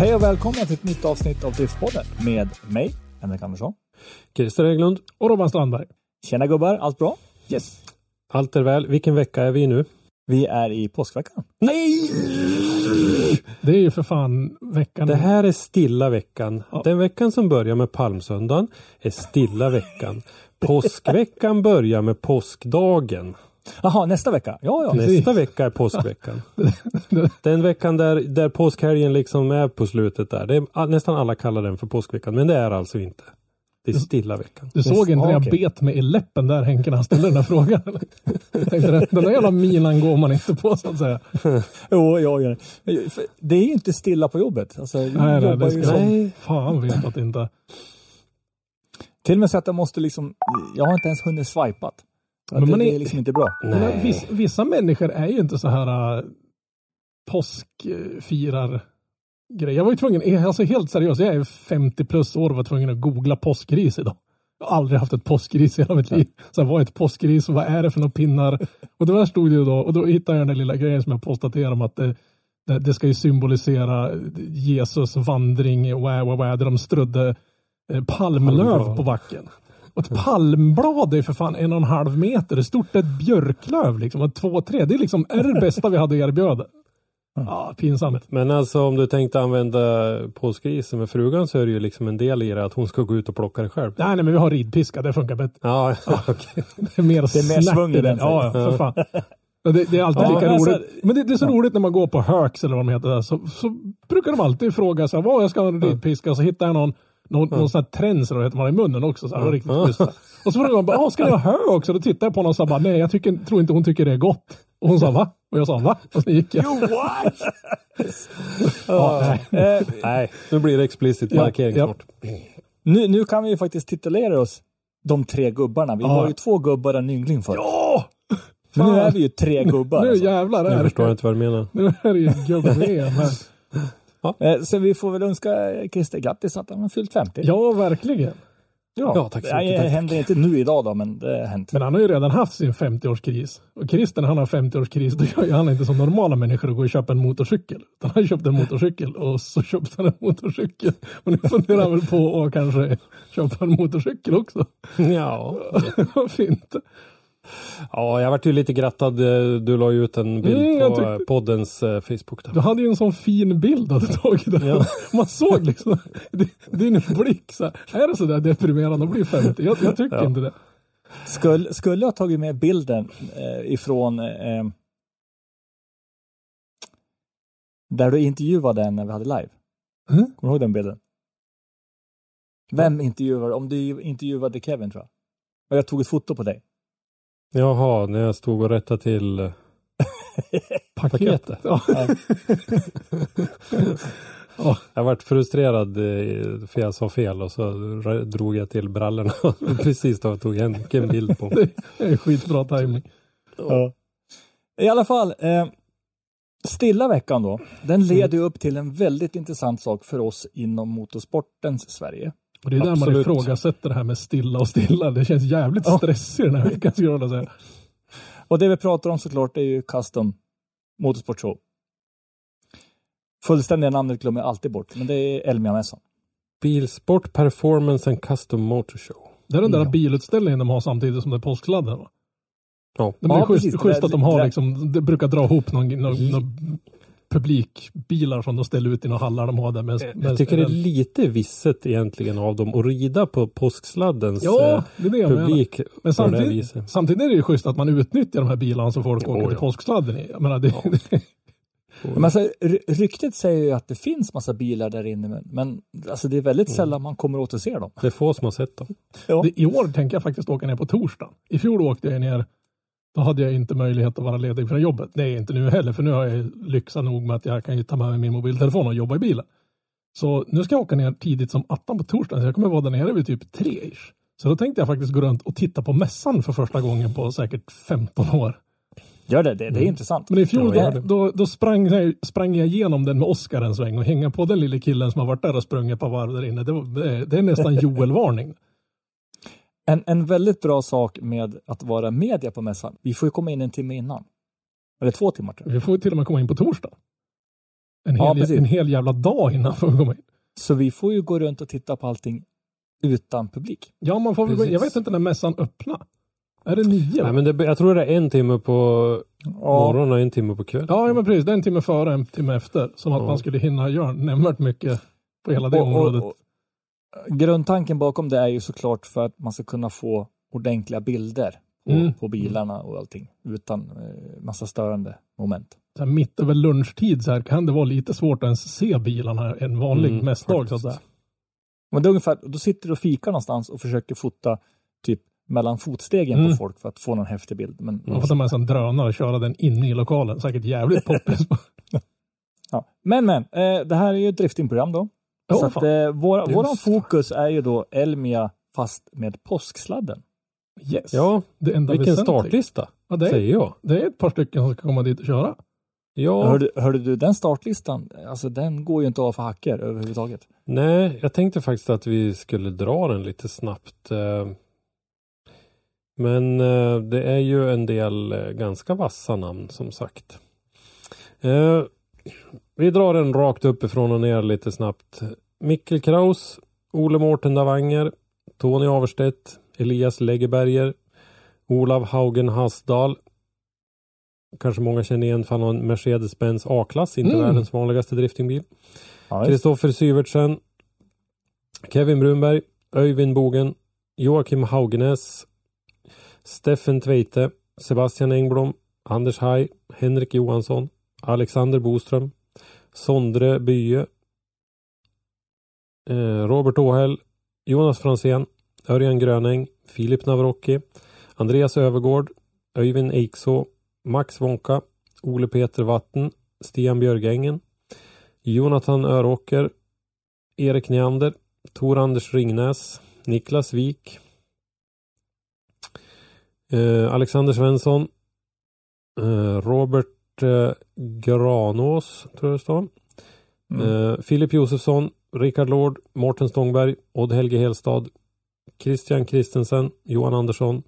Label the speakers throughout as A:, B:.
A: Hej och välkomna till ett nytt avsnitt av Driftpodden med mig, Henrik Andersson.
B: Christer Hägglund.
C: Och Robban Strandberg.
A: Tjena gubbar, allt bra?
B: Yes. Allt är väl. Vilken vecka är vi i nu?
A: Vi är i påskveckan.
B: Nej!
C: Det är ju för fan veckan.
B: Det här är stilla veckan.
C: Ja.
B: Den veckan som börjar med palmsöndagen är stilla veckan. Påskveckan börjar med påskdagen.
A: Jaha, nästa vecka? Ja, ja.
C: Precis.
B: Nästa vecka är påskveckan. Den veckan där, där påskhelgen liksom är på slutet där. Det är, nästan alla kallar den för påskveckan, men det är alltså inte. Det är stilla veckan.
C: Du såg inte när jag bet mig i läppen där Henke när han ställde den där frågan? eller? Jag tänkte, den- där jävla minan går man inte på så att säga.
A: Jo, ja, ja. För Det är ju inte stilla på jobbet. Alltså, jag
C: Nej, nej, det ska
A: som-
C: jag fan vet att inte.
A: Till och med så att jag måste liksom, jag har inte ens hunnit swipat.
C: Men
A: det,
C: man
A: det
C: är-
A: är liksom inte bra.
B: Nej.
C: Viss, vissa människor är ju inte så här äh, påskfirar grejer. Jag var ju tvungen, alltså helt seriöst, jag är 50 plus år och var tvungen att googla påskris idag. Jag har aldrig haft ett påskris i hela mitt liv. Så här, vad är ett påskris och vad är det för några pinnar? Och det där stod det ju då, och då hittade jag den där lilla grejen som jag konstaterade om att det, det, det ska ju symbolisera Jesus vandring, wah, wah, wah, där de strödde eh, palmlöv på backen. Och ett palmblad är för fan en och en halv meter. Det är stort ett björklöv liksom. Och två, tre. Det är liksom är det bästa vi hade att erbjuda. Ja, pinsamt.
B: Men alltså om du tänkte använda påskgrisen med frugan så är det ju liksom en del i det att hon ska gå ut och plocka det själv.
C: Nej, nej, men vi har ridpiska. Det funkar bättre.
B: Ja, okej.
C: Det är mer,
A: Det är mer
C: snärt
A: svung i
C: det.
A: den,
C: Ja, ja, för fan. Det, det är alltid
A: Ja,
C: lika
A: men alltså-
C: roligt. Men det, det är så roligt när man går på Höks eller vad de heter där, så, så brukar de alltid fråga så här, vad jag ska ha en ridpiska och så hittar jag någon någon, någon sån här vad heter man i munnen också. Så här, riktigt schysst. Och så frågar man bara, "Ah, ska ni ha hö också? Då tittar jag på honom och sa bara, nej jag tycker, tror inte hon tycker det är gott. Och hon sa va? Och jag sa va? Och så gick jag.
A: what?
C: Ja, nej.
A: eh,
B: Nej, nu blir det explicit
C: Ja,
B: markering
C: ja.
B: snart.
A: nu, nu kan vi ju faktiskt titulera oss de tre gubbarna. Vi
C: Ja.
A: var ju två gubbar och en yngling förr.
C: Ja!
A: Men nu
C: fan.
A: är vi ju tre gubbar.
C: Nu
A: alltså.
C: jävlar är
B: Nu
C: det.
B: förstår jag inte vad du menar.
C: Nu är det ju gubbe
A: Eh, Så vi får väl önska Christer grattis att han har fyllt 50.
C: Ja, verkligen.
B: Ja, tack så
A: Det
B: mycket, tack.
A: händer inte nu idag då, men det har hänt.
C: Men han har ju redan haft sin 50-årskris. Och Christer när han har 50-årskris, då gör han inte som normala människor och går och köper en motorcykel. Utan han köpte en motorcykel och så köpte han en motorcykel. Och nu funderar han väl på att kanske köpa en motorcykel också.
B: Ja.
C: Vad fint.
B: Ja, jag vart ju lite grattad. Eh, Du la ju ut en bild
C: Mm,
B: på
C: tyckte-
B: eh, poddens eh, Facebook. Där.
C: Du hade ju en sån fin bild att du tagit där. Man såg liksom di- din blick. Så här, är det så där deprimerande att bli 50? Jag, jag tycker
B: Ja.
C: inte det.
A: Skulle, skulle jag tagit med bilden eh, ifrån eh, där du intervjuade en när vi hade live?
C: Mm.
A: Kommer du ihåg den bilden? Vem intervjuade? Om du intervjuade Kevin tror jag. Och jag tog ett foto på dig.
B: Jaha, när jag stod och rättade till eh, paketet.
C: Ja. Ja.
B: Jag vart frustrerad eh, för jag sa fel och så drog jag till brallorna. Precis då tog jag en bild på.
C: Det är skitbra timing.
A: Ja. I alla fall, eh, stilla veckan då, den leder upp till en väldigt intressant sak för oss inom motorsportens Sverige.
C: Och det är där man ifrågasätter det här med stilla och stilla. Det känns jävligt
A: Ja.
C: stressigt den här veckan skulle jag vilja säga.
A: Och det vi pratar om såklart är ju Custom Motorsport Show. Fullständiga namnet glömmer jag alltid bort, men det är Elmia-mässan.
B: Bilsport Performance and Custom Motor Show.
C: Det är den där
A: Ja.
C: bilutställningen de har samtidigt som det är påsksladden va?
B: Ja.
C: Det är
A: Ja,
C: schysst,
A: precis.
C: schysst
A: Det-
C: att de har
A: det-
C: liksom, det brukar dra ihop någon, någon, någon publikbilar som de ställer ut i några hallar de har där. Med, med
B: Jag tycker det är lite visset egentligen av dem att rida på påsksladdens
C: Ja,
B: eh,
C: det är det
B: publik
C: Men samtidigt, samtidigt är det ju schysst att man utnyttjar de här bilarna som folk åker till
B: ja.
C: påsksladden i. Jag menar, det,
A: Men alltså, ry- ryktet säger ju att det finns massa bilar där inne, men, men alltså, det är väldigt
C: Mm.
A: sällan man kommer åt att se dem.
B: Det är få som har sett dem.
A: Ja.
C: I år tänker jag faktiskt åka ner på torsdag. I fjol åkte jag ner. Då hade jag inte möjlighet att vara ledig från jobbet. Är inte nu heller, för nu har jag lyxa nog med att jag kan ta med mig min mobiltelefon och jobba i bilen. Så nu ska jag åka ner tidigt som attan på torsdagen, så jag kommer vara där nere vid typ tre ish. Så då tänkte jag faktiskt gå runt och titta på mässan för första gången på säkert 15 år.
A: Gör det, det, det är intressant.
C: Men i fjol då, då, då sprang, jag, sprang jag igenom den med Oskar en sväng och hänga på den lille killen som har varit där och sprungit par varv där inne. Det, var, det, det är nästan Joel-varning.
A: En, en väldigt bra sak med att vara media på mässan, vi får ju komma in en timme innan. Eller två timmar tror jag.
C: Vi får ju till och med komma in på torsdag. En
A: Ja,
C: hel,
A: precis.
C: en hel jävla dag innan får vi komma in.
A: Så vi får ju gå runt och titta på allting utan publik.
C: Ja, man får väl, jag vet inte när mässan öppnar. Är det nio?
B: Nej, men det, jag tror det är en timme på morgonen och en timme på kvällen.
C: Ja, ja, men precis. Det är en timme före, en timme efter. Som att
B: Ja.
C: man skulle hinna göra nämnvärt mycket på hela det
A: Och- och-
C: området.
A: och grundtanken bakom det är ju såklart för att man ska kunna få ordentliga bilder på,
C: Mm.
A: på bilarna och allting utan eh, massa störande moment.
C: Så här, mitt över lunchtid så här, kan det vara lite svårt att ens se bilarna en vanlig
B: Mm,
C: mässdag. Så att.
A: Men det är ungefär, då sitter du och fikar någonstans och försöker fota typ mellan fotstegen
C: Mm.
A: på folk för att få någon häftig bild. Men,
C: Man får ta med sig en drönare och köra den inne i lokalen. Säkert jävligt poppis.
A: ja. men, men eh, det här är ju ett driftingprogram då.
C: Ja,
A: så att, eh, vår, våran fokus är ju då Elmia fast med påsksladden.
C: Yes.
B: Ja,
C: det enda
B: vilken
C: väsentliga.
B: startlista,
C: Ja, det, är,
B: säger jag.
C: det är ett par stycken som ska komma dit och köra.
B: Ja,
A: Hörde, hörde du, den startlistan, alltså den går ju inte av för hacker överhuvudtaget.
B: nej, jag tänkte faktiskt att vi skulle dra den lite snabbt. eh. Men eh, det är ju en del eh, ganska vassa namn som sagt. Vi drar den rakt uppifrån och ner lite snabbt. Mikkel Kraus, Ole Mårten Davanger, Tony Averstedt, Elias Läggeberger, Olav Haugen Hasdal. Kanske många känner igen för han har en Mercedes-Benz A-klass, inte
C: Mm.
B: världens vanligaste driftingbil. Kristoffer Syvertsen, Kevin Brunberg, Öyvind Bogen, Joakim Haugenäs, Steffen Tveite, Sebastian Engblom, Anders Haj, Henrik Johansson, Alexander Boström, Sondre Bye, eh, Robert Åhäll, Jonas Fransén, Örjan Grönäng, Filip Navrocki, Andreas Övergård, Öyvind Eikså, Max Wonka, Ole Peter Vatten, Stian Björgängen, Jonathan Öråker, Erik Neander, Tor Anders Ringnäs, Niklas Wik, eh, Alexander Svensson, eh, Robert Robert eh, Granås, tror jag det står.
A: Mm.
B: Eh, Filip Josefsson, Rickard Lord, Mårten Stångberg, Odd Helge Helstad, Christian Kristensen, Johan Andersson,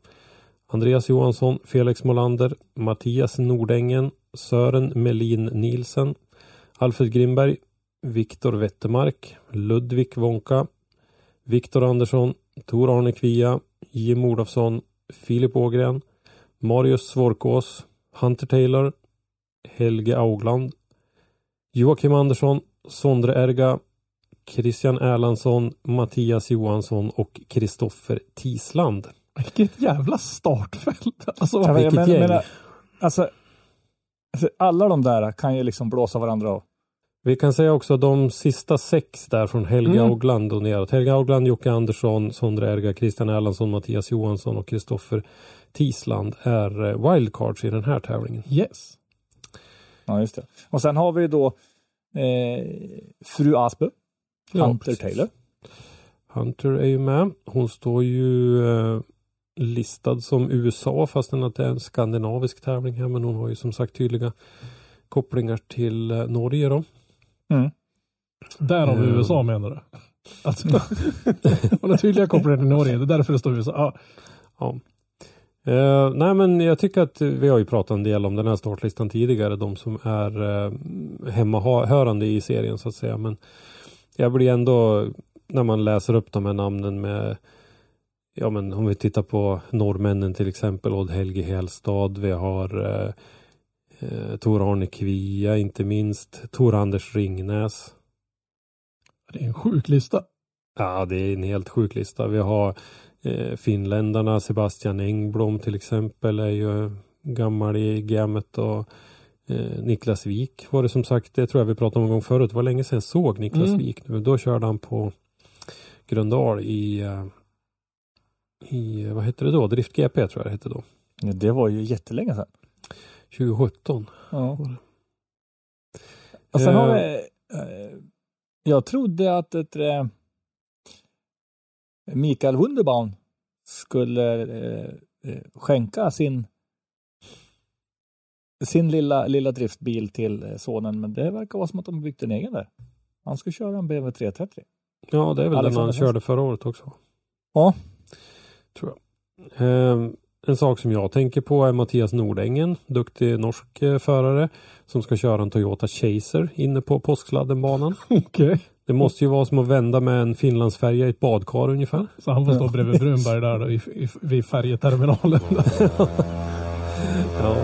B: Andreas Johansson, Felix Molander, Mattias Nordängen, Sören Melin Nielsen, Alfred Grimberg, Viktor Wettermark, Ludvig Wonka, Viktor Andersson, Tor Arne Kvia, Jim Olofsson, Filip Ågren, Marius Svorkås, Hunter Taylor, Helge Augland, Joakim Andersson, Sondre Erga, Christian Erlandsson, Mattias Johansson och Kristoffer Tisland.
C: Vilket jävla startfält. Alltså,
A: Ja,
B: vilket
A: men,
B: gäng.
A: men, alltså, alltså, alla de där kan ju liksom blåsa varandra av.
B: Vi kan säga också de sista sex där från Helge
C: Mm.
B: Augland och neråt. Helge Augland, Jocke Andersson, Sondre Erga, Christian Erlandsson, Mattias Johansson och Kristoffer Tisland är eh, wildcards i den här tävlingen.
C: yes.
A: Ja, just det. Och sen har vi då eh, fru Aspe,
B: Ja,
A: Hunter
B: precis.
A: Taylor.
B: Hunter är ju med. Hon står ju eh, listad som USA fastän att det är en skandinavisk tävling här. Men hon har ju som sagt tydliga kopplingar till eh, Norge då.
A: Mm.
C: Där har vi
B: Mm.
C: USA menar du? Alltså, hon har tydliga kopplingar till Norge. Det är därför det står USA. Ja,
B: Ja. Eh, nej men jag tycker att vi har ju pratat en del om den här startlistan tidigare. De som är eh, hemmahörande i serien så att säga. Men jag blir ändå när man läser upp de här namnen med Ja men om vi tittar på norrmännen till exempel Odd Helge Helstad. Vi har eh, Eh, Tor-Arne Kvia inte minst. Tor-Anders Ringnäs.
C: Det är en sjuk lista.
B: Ja, det är en helt sjuk lista. Vi har eh, finländarna, Sebastian Engblom till exempel är ju gammal i gamet och eh, Niklas Wik var det som sagt, det tror jag vi pratade om en gång förut. Det var länge sedan jag såg Niklas
C: Mm.
B: Wik nu. Då körde han på Gröndal i, eh, i vad hette det då? Drift GP tror jag det hette då.
A: Ja, det var ju jättelänge sedan.
B: 2017.
A: Ja. Och sen har
B: Eh.
A: vi, jag trodde att ett, Mikael Wunderbaum skulle eh, eh, skänka sin sin lilla, lilla driftbil till eh, sonen, men det verkar vara som att de byggt en egen där. Han ska köra en BMW 330.
B: Ja, det är väl den
A: Alexander
B: han
A: Svensson.
B: körde förra året också.
A: Ja.
B: Tror jag. Eh, en sak som jag tänker på är Mattias Nordängen, duktig norsk förare som ska köra en Toyota Chaser inne på Påsksladdenbanan.
C: Okej.
B: Det måste ju vara som att vända med en finlandsfärja i ett badkar ungefär.
C: Så han får stå bredvid Brunberg där då, i, i, vid färjeterminalen.
B: Ja,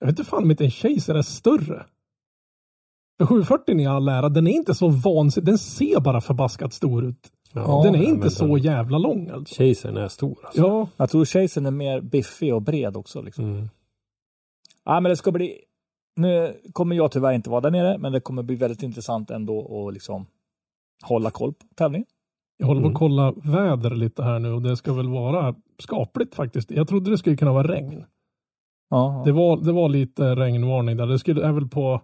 C: Jag vet inte fan om inte en Chaser är större. För 740 i all ära, den är inte så vansinnig. Den ser bara förbaskat stor ut.
B: ja
C: den är
B: nej,
C: inte så
B: den-
C: jävla lång alltså.
B: Chasern är stor alltså.
C: Ja,
A: Jag tror Chasern är mer biffig och bred också. Liksom.
B: Mm.
A: Ja, men det ska bli... Nu kommer jag tyvärr inte vara där nere, men det kommer bli väldigt intressant ändå att liksom hålla koll på tävlingen.
C: jag håller på
B: Mm.
C: att kolla väder lite här nu och det ska väl vara skapligt faktiskt. Jag trodde det skulle kunna vara regn.
A: Ja,
C: Det var, det var lite regnvarning där. Det skulle, är väl på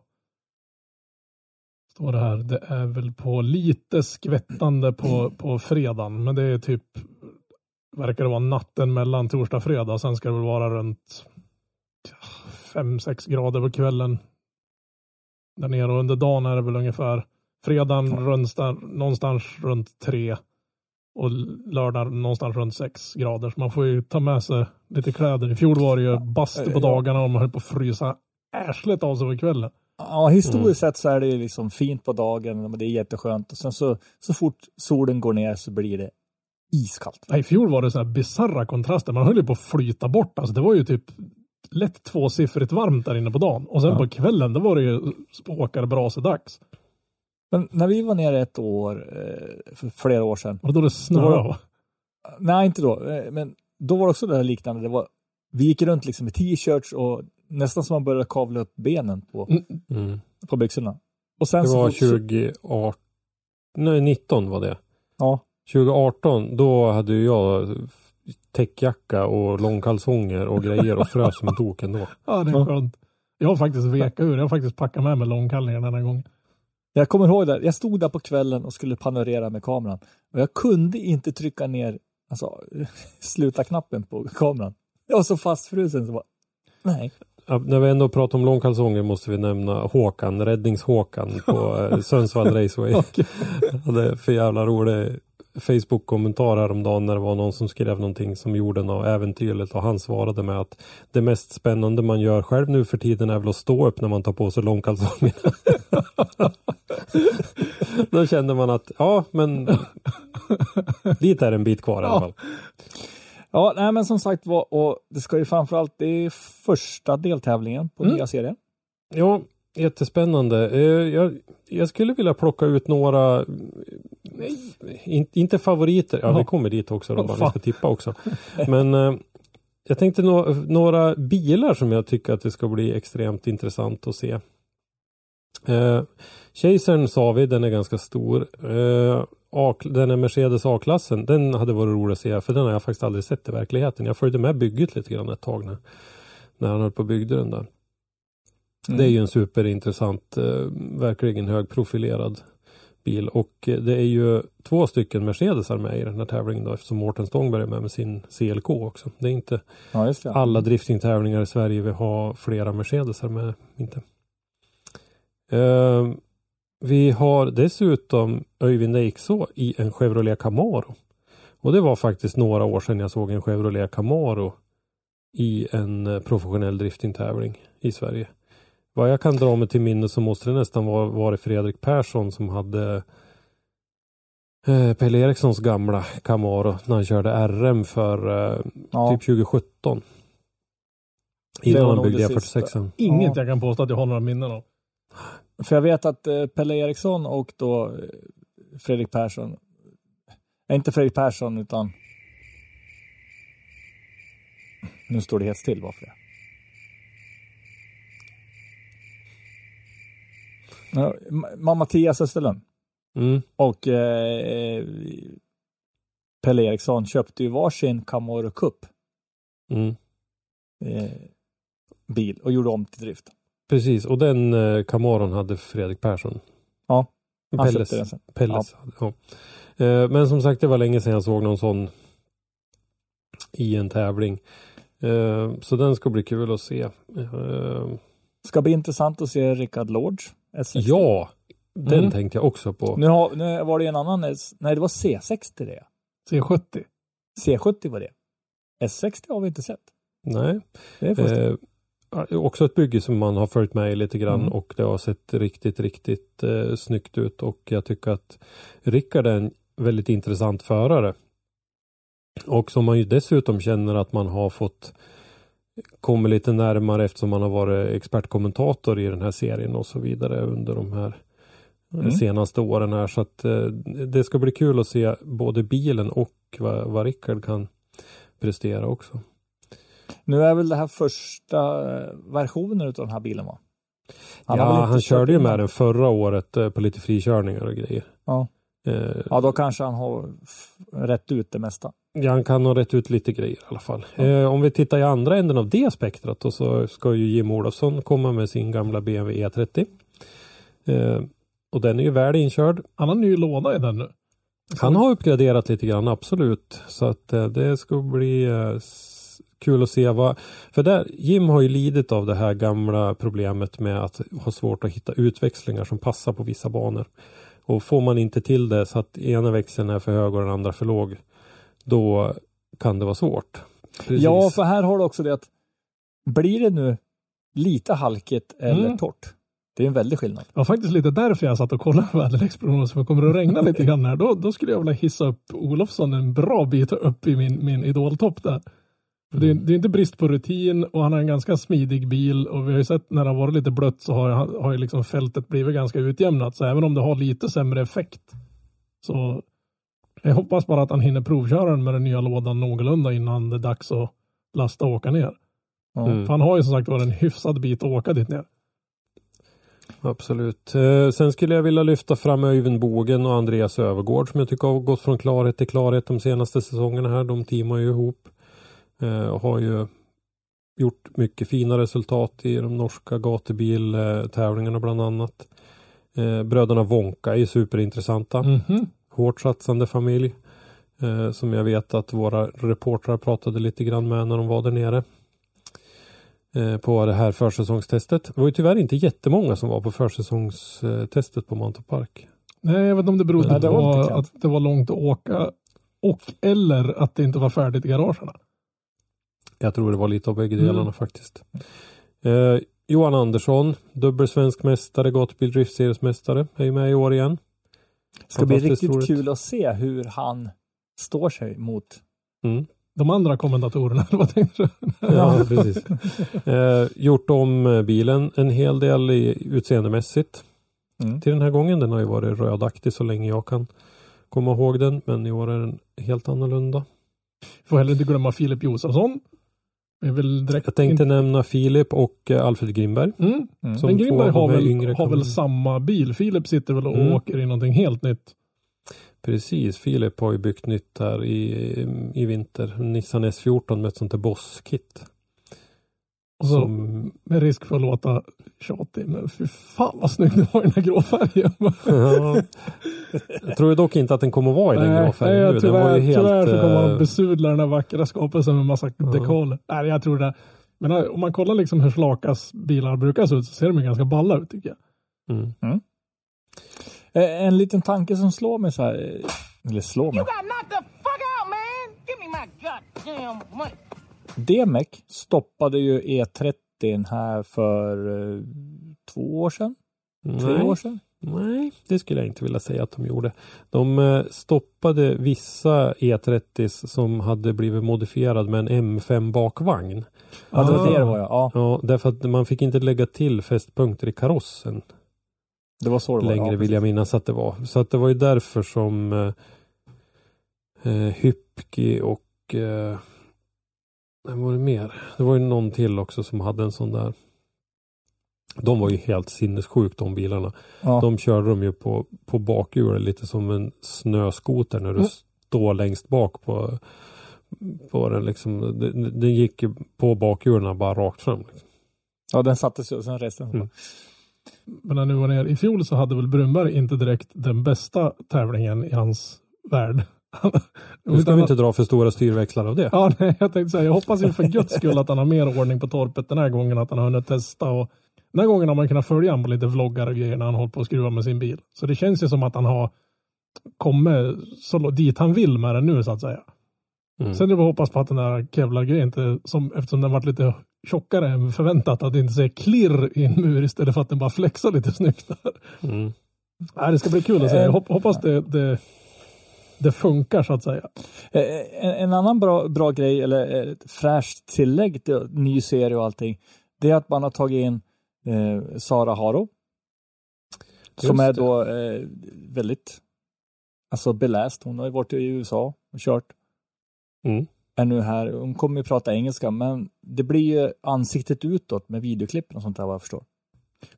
C: Står det här. Det är väl på lite skvättande på, på fredagen. Men det är typ verkar det vara natten mellan torsdag och fredag. Sen ska det väl vara runt 5-6 grader på kvällen. Där nere och under dagen är det väl ungefär fredagen runt, någonstans runt 3 och lördag någonstans runt 6 grader. Så man får ju ta med sig lite kläder. I fjol var det ju bastu på dagarna och man höll på att frysa arslet av sig på kvällen.
A: Ja, historiskt sett så är det ju liksom fint på dagen, men det är jätteskönt. Och sen så, så fort solen går ner så blir det iskallt.
C: I fjol var det så här bisarra kontraster. Man höll ju på att flyta bort. Alltså det var ju typ lätt tvåsiffrigt varmt där inne på dagen. Och sen
A: Ja.
C: på kvällen, då var det ju spåkarbrasedags.
A: Men när vi var nere ett år, eh, för flera år sedan.
C: Och då det
A: Då
C: snöade.
A: var- Nej, inte då. eh, Men då var det också det här liknande. Det var, vi gick runt liksom i t-shirts och nästan som man började kavla upp benen på,
C: Mm.
B: Mm.
A: på byxorna. Och sen
B: Det var
A: fort-
B: 2018, nej 19 var det.
A: Ja,
B: 2018 då hade jag täckjacka och långkalsonger och grejer och frös som en tok ändå.
C: Ja, det är skönt. Jag har faktiskt vekat ur. Jag har faktiskt packat med mig långkallingar den här gången.
A: Jag kommer ihåg det. Jag stod där på kvällen och skulle panorera med kameran. Och jag kunde inte trycka ner alltså, sluta knappen på kameran. Jag var så fastfrusen så bara, nej.
B: Ja, när vi ändå pratar om långkalsonger måste vi nämna Håkan, Räddnings-Håkan på eh, Sundsvall Raceway.
C: Okej.
B: hade för jävla rolig Facebook-kommentar häromdagen när det var någon som skrev någonting som gjorde något äventyrligt och han svarade med att det mest spännande man gör själv nu för tiden är väl att stå upp när man tar på sig långkalsongerna. Då kände man att ja, men dit är en bit kvar i alla
C: Ja.
B: fall.
A: Ja, nej men som sagt var, och det ska ju framförallt, det är första deltävlingen på
C: Mm.
A: nya serien.
B: Ja, jättespännande. Eh, Jag, jag skulle vilja plocka ut några, in, inte favoriter, ja vi kommer dit också ni
C: fan.
B: ska tippa också. Men eh, jag tänkte nå, några bilar som jag tycker att det ska bli extremt intressant att se. Eh, Chasern sa vi, den är ganska stor. Eh, A, den är Mercedes A-klassen, den hade varit rolig att se för den har jag faktiskt aldrig sett i verkligheten. Jag följde med bygget lite grann ett tag när, när han höll på och byggde den där. Det är ju en superintressant, eh, verkligen högprofilerad bil och eh, det är ju två stycken Mercedesar med i den här tävlingen då eftersom Mårten Stångberg är med med sin CLK också. Det är inte
A: Ja, det.
B: alla driftingtävlingar i Sverige vi har flera Mercedesar med. Inte. Eh, vi har dessutom Öyvind Eikså i en Chevrolet Camaro. Och det var faktiskt några år sedan jag såg en Chevrolet Camaro i en eh, professionell driftingtävling i Sverige. Vad jag kan dra mig till minne så måste det nästan vara varit Fredrik Persson som hade eh, Pelle Erikssons gamla Camaro när han körde RM för eh,
A: Ja.
B: typ 2017.
A: Det
B: Innan han byggde
A: det sista.
B: E46.
C: Inget
A: Ja.
C: jag kan påstå att jag har några minnen av.
A: För jag vet att eh, Pelle Eriksson och då eh, Fredrik Persson, nej, inte Fredrik Persson utan nu står det helt still, varför det? Ja, Ma- Mattias Österlund
B: Mm.
A: och eh, Pelle Eriksson köpte ju varsin Camaro Cup
B: Mm.
A: eh, bil och gjorde om till drift.
B: Precis, och den eh, Camaron hade Fredrik Persson.
A: Ja, han
B: Pelles,
A: köpte den sen.
B: Pelles. Ja. Eh, men som sagt, det var länge sedan jag såg någon sån i en tävling. Eh, så den ska bli kul att se. Eh,
A: Ska bli intressant att se Rickard Lords S60.
B: ja, den
C: Mm.
B: tänkte jag också på.
A: Nu, har, nu var det en annan, S- nej det var C60 det.
C: C70.
A: C70 var det. S60 har vi inte sett.
B: Nej.
A: Det är.
B: Eh, också ett bygge som man har följt med i lite grann
A: Mm.
B: och det har sett riktigt, riktigt eh, snyggt ut och jag tycker att Rickard är en väldigt intressant förare. Och som man ju dessutom känner att man har fått komma lite närmare eftersom man har varit expertkommentator i den här serien och så vidare under de här eh,
A: Mm.
B: senaste åren här. Så att eh, det ska bli kul att se både bilen och vad, vad Rickard kan prestera också.
A: Nu är väl det här första eh, versionen av den här bilen va? väl
B: ja, han körde ju med den förra året eh, på lite frikörningar och grejer.
A: Ja.
B: Eh,
A: Ja, då kanske han har rätt ut det mesta.
B: Ja, han kan ha rätt ut lite grejer i alla fall. Eh, om vi tittar i andra änden av det spektrat då så ska ju Jim Olofsson komma med sin gamla BMW E30. Eh, och den är ju väl inkörd.
C: Han har ny låda i den nu.
B: Han har uppgraderat lite grann, absolut. Så att eh, det ska bli eh, kul att se vad... För där, Jim har ju lidit av det här gamla problemet med att ha svårt att hitta utväxlingar som passar på vissa banor. Och får man inte till det så att ena växeln är för hög och den andra för låg, då kan det vara svårt. Precis.
A: Ja, för här har du också det att blir det nu lite halkigt eller
C: Mm.
A: torrt, det är en väldig skillnad.
C: Det var faktiskt lite därför jag satt och kollade på väderleksprognosen. För kommer det att regna lite grann här, då, då skulle jag vilja hissa upp Olofsson en bra bit upp i min, min idoltopp där. För det, är- det är inte brist på rutin och han har en ganska smidig bil och vi har ju sett när det har varit lite blött så har, han- har ju liksom fältet blivit ganska utjämnat. Så även om det har lite sämre effekt så jag hoppas bara att han hinner provköra den med den nya lådan någorlunda innan det är dags att lasta och åka ner.
B: Mm.
C: För han har ju som sagt varit en hyfsad bit att åka dit ner.
B: Absolut. Eh, sen skulle jag vilja lyfta fram Öyvind Bogen och Andreas Övergård som jag tycker har gått från klarhet till klarhet de senaste säsongerna här. De teamar ju ihop. Eh, och har ju gjort mycket fina resultat i de norska gatubiltävlingarna bland annat. Eh, bröderna Wonka är superintressanta.
C: Mhm.
B: Hårt satsande familj. Eh, som jag vet att våra reportrar pratade lite grann med när de var där nere. Eh, på det här försäsongstestet. Det var ju tyvärr inte jättemånga som var på försäsongstestet på Mantorp Park.
C: Nej, jag vet inte om det berodde
A: Nej, det var
C: på att det var långt att åka och eller att det inte var färdigt i garagerna.
B: Jag tror det var lite av bägge
C: Mm.
B: delarna faktiskt. Eh, Johan Andersson, dubbel svensk mästare, gatubil driftsseriesmästare, är ju med i år igen.
A: Det ska bli riktigt
B: roligt.
A: kul att se hur han står sig mot
B: Mm.
C: De andra kommentatorerna, vad tänkte du?
B: Ja, precis. Eh, gjort om eh, bilen en hel del i, utseendemässigt
A: Mm.
B: till den här gången. Den har ju varit rödaktig så länge jag kan komma ihåg den. Men i år är den helt annorlunda.
C: Får heller inte glömma Filip Josefsson. Direkt
B: Jag tänkte nämna Filip och eh, Alfred Grimberg.
C: Mm.
A: Mm.
C: Men Grimberg har
B: här
C: väl, har väl samma bil. Filip sitter väl och
B: Mm.
C: åker i någonting helt nytt.
B: Precis, Filip har ju byggt nytt här i, i vinter. Nissan S14 med ett sånt där Boss-kit.
C: Och så,
B: Som,
C: Med risk för att låta tjatig, men fy fan vad snygg den var i den här grå färgen.
B: ja, jag tror dock inte att den kommer att vara i den grå färgen
C: nej,
B: nu. Den
C: tyvärr,
B: var ju helt...
C: tyvärr så kommer
B: eh,
C: de besudla den här vackra skapelsen med massa
B: Ja.
C: dekaler. Nej, jag tror det. Men eh, om man kollar liksom hur Slakas bilar brukar se ut så ser de ju ganska balla ut tycker jag.
B: mm.
A: Eh, En liten tanke som slår mig så här, eh, eller slår mig.
D: You got knocked the fuck out, man! Give me my goddamn money.
A: DMEC stoppade ju E30 här för eh, två år sedan. Tre
B: Nej.
A: år sedan?
B: Nej, det skulle jag inte vilja säga att de gjorde. De eh, stoppade vissa E30 som hade blivit modifierad med en M5 bakvagn.
A: Ja, det var
C: Ah.
A: det det var ja. ja.
B: Ja, därför att man fick inte lägga till fästpunkter i karossen
A: Det var så det var.
B: längre
A: ja,
B: vill jag minnas att det var. Så att det var ju därför som eh, eh, Hypki och eh, vem var det mer? Det var ju någon till också som hade en sån där. De var ju helt sinnessjukt de bilarna.
A: Ja.
B: De körde de ju på, på bakhjulet lite som en snöskoter när du
C: Mm.
B: står längst bak på, på den liksom. Den, den gick ju på bakhjulen bara rakt fram. Liksom.
A: ja, den sattes ju och sen resten.
B: Mm.
C: Men när nu var ner i fjol så hade väl Brunberg inte direkt den bästa tävlingen i hans värld.
B: Nu ska vi inte dra för stora styrväxlar av det.
C: Ja, nej, jag tänkte säga, jag hoppas ju för guds skull att han har mer ordning på torpet den här gången, att han har hunnit testa och den här gången har man kunnat följa honom på lite vloggar och grejer när han håller på att skruva med sin bil. Så det känns ju som att han har kommit så dit han vill med den nu så att säga.
B: Mm.
C: Sen är det bara att hoppas på att den där Kevlar-grejen inte, som, eftersom den varit lite tjockare än förväntat, att det inte säger klirr i en mur istället för att den bara flexar lite snyggt där.
B: Mm.
C: Nej, det ska bli kul att se. Hop- hoppas det, det, det funkar så att säga.
A: Eh, En, en annan bra, bra grej, eller eh, ett fräscht tillägg till ny serie och allting, det är att man har tagit in eh, Sara Haro. Som
B: Just
A: är
B: det.
A: då eh, väldigt alltså beläst. Hon har ju varit i USA och kört.
B: Mm.
A: Är nu här. Hon kommer ju prata engelska, men det blir ju ansiktet utåt med videoklippen och sånt där vad jag förstår.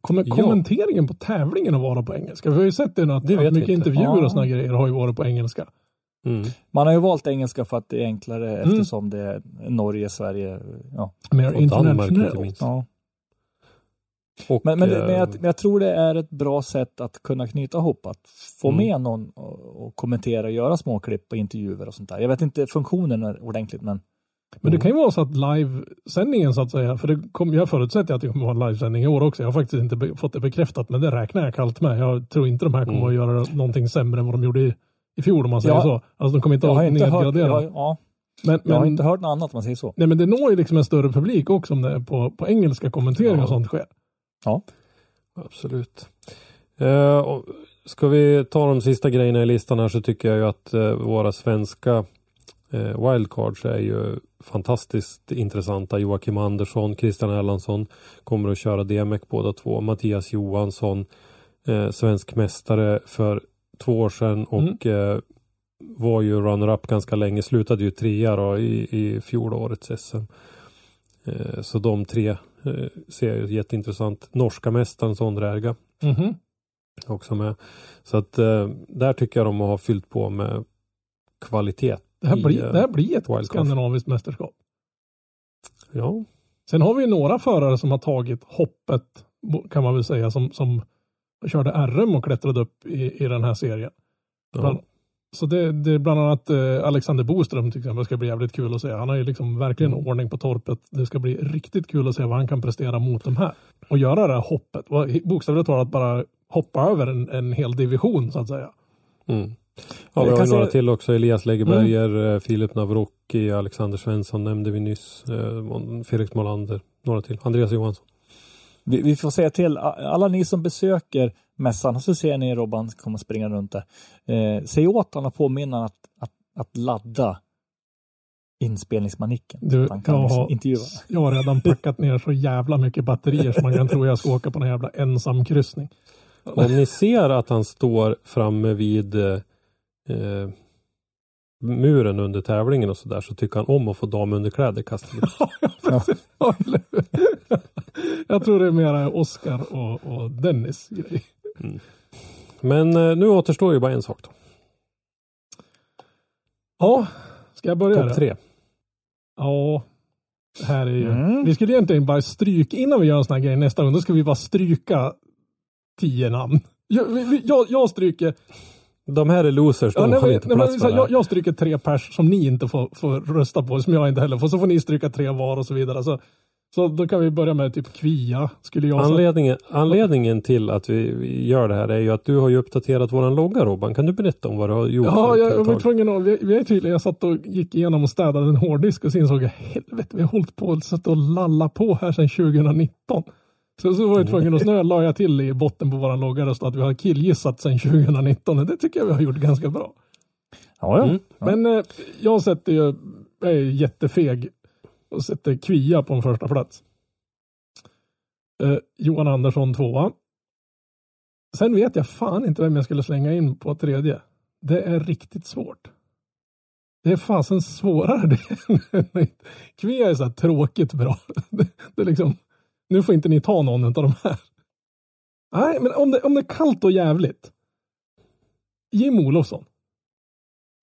C: Kommer
B: Ja.
C: kommenteringen på tävlingen att vara på engelska? Vi har ju sett det nu att,
B: Det
C: att mycket
B: inte.
C: intervjuer
A: Ja.
C: och såna grejer har ju varit på engelska.
B: Mm.
A: Man har ju valt engelska för att det är enklare
C: Mm.
A: eftersom det är Norge, Sverige. Ja.
C: Mer
B: Och
C: internationellt.
A: ja.
B: Och,
A: Men, men, det-
B: eh,
A: men, jag, men jag tror det är ett bra sätt att kunna knyta ihop, att få
B: Mm.
A: med någon och, och kommentera, göra småklipp och intervjuer och sånt där. Jag vet inte funktionen är ordentligt, men
C: Men det kan ju vara så att livesändningen så att säga, för det kom, jag förutsätter att det kommer att vara en livesändning i år också. Jag har faktiskt inte be, fått det bekräftat, men det räknar jag kallt med. Jag tror inte de här kommer
B: Mm.
C: att göra någonting sämre än vad de gjorde i, i fjol om man säger
A: Ja.
C: så. Alltså de kommer inte att
A: inte hört,
C: nedgradera.
A: jag, ja,
C: men,
A: jag har
C: men,
A: inte hört något annat om man säger så.
C: nej, men det når ju liksom en större publik också om det är på, på engelska kommentering
B: Ja.
C: och sånt sker.
B: Absolut. Eh, och ska vi ta de sista grejerna i listan här så tycker jag ju att eh, våra svenska eh, wildcards är ju fantastiskt intressanta. Joakim Andersson, Christian Erlandsson kommer att köra DMEC båda två. Mattias Johansson, eh, svensk mästare för två år sedan och eh, var ju runner-up ganska länge. Slutade ju trea då i, i fjolårets SM. Eh, så de tre eh, ser jag jätteintressant. Norska mästaren Sondre
C: Mhm.
B: också med. Så att eh, där tycker jag de har fyllt på med kvalitet.
C: Det, här
B: i,
C: blir,
B: eh,
C: det här blir ett skandinaviskt mästerskap.
B: Ja,
C: Sen har vi några förare som har tagit hoppet, kan man väl säga, som, som körde RM och klättrade upp i, i den här serien.
B: ja.
C: Bland, så det, det är bland annat eh, Alexander Boström till exempel ska bli jävligt kul att se. Han har ju liksom verkligen
B: Mm.
C: ordning på torpet. Det ska bli riktigt kul att se vad han kan prestera mot de här. Och göra det här hoppet. Bokstavligt talat bara hoppa över en, en hel division så att säga.
B: Mm. Ja, vi har några till också. Elias Läggeberger, eh, Filip Navrocki, Alexander Svensson nämnde vi nyss. Eh, Felix Molander, några till. Andreas Johansson.
A: Vi, vi får säga till alla ni som besöker mässan, så ser ni Robban komma springa runt där. Eh, säg åt honom att påminna att, att, att ladda inspelningsmanicken.
C: Du,
A: kan
C: jag,
A: liksom
C: har,
A: intervjua.
C: jag har redan packat ner så jävla mycket batterier som man kan tro jag ska åka på en jävla ensam kryssning.
B: Om ni ser att han står framme vid eh, muren under tävlingen och sådär så tycker han om att få damunderkläder kastade.
C: Ja, jag tror det är mera Oscar och, och Dennis grej.
B: Men eh, nu återstår ju bara en sak då.
C: Ja, ska jag börja?
B: Topp tre.
C: Ja, det här är ju...
A: Mm.
C: Vi skulle egentligen bara stryka, innan vi gör en sån här grej nästa gång, då ska vi bara stryka tio namn. Jag, jag, jag stryker,
B: De här är losers, de
C: ja, nej,
B: har inte
C: nej,
B: plats
C: men,
B: för
C: så
B: det
C: jag, jag stryker tre pers som ni inte får, får rösta på, som jag inte heller får. Så får ni stryka tre var och så vidare. Så, så då kan vi börja med typ Kvia. Skulle jag.
B: Anledningen, anledningen till att vi, vi gör det här är ju att du har ju uppdaterat våran logga Robban. Kan du berätta om vad du har gjort?
C: Ja, jag, jag var tvungen att, vi, vi är tydligen, jag satt och gick igenom och städade en hårddisk och så insåg jag, helvete, vi har hållit på och satt och lalla på här sedan 2019. Så, så var jag tvungen att snö, la jag till i botten på våran logga stod att vi har killgissat sedan 2019. och Det tycker jag vi har gjort ganska bra.
A: Ja, ja.
B: Mm.
C: Men eh, jag sätter ju, jag är jättefeg och sätter Kvia på en första plats. Eh, Johan Andersson tvåa. Sen vet jag fan inte vem jag skulle slänga in på tredje. Det är riktigt svårt. Det är fasen svårare det. Kvia är så här tråkigt bra. Det, det är liksom, nu får inte ni ta någon av de här. Nej, men om det, om det är kallt och jävligt. Jim Olofsson.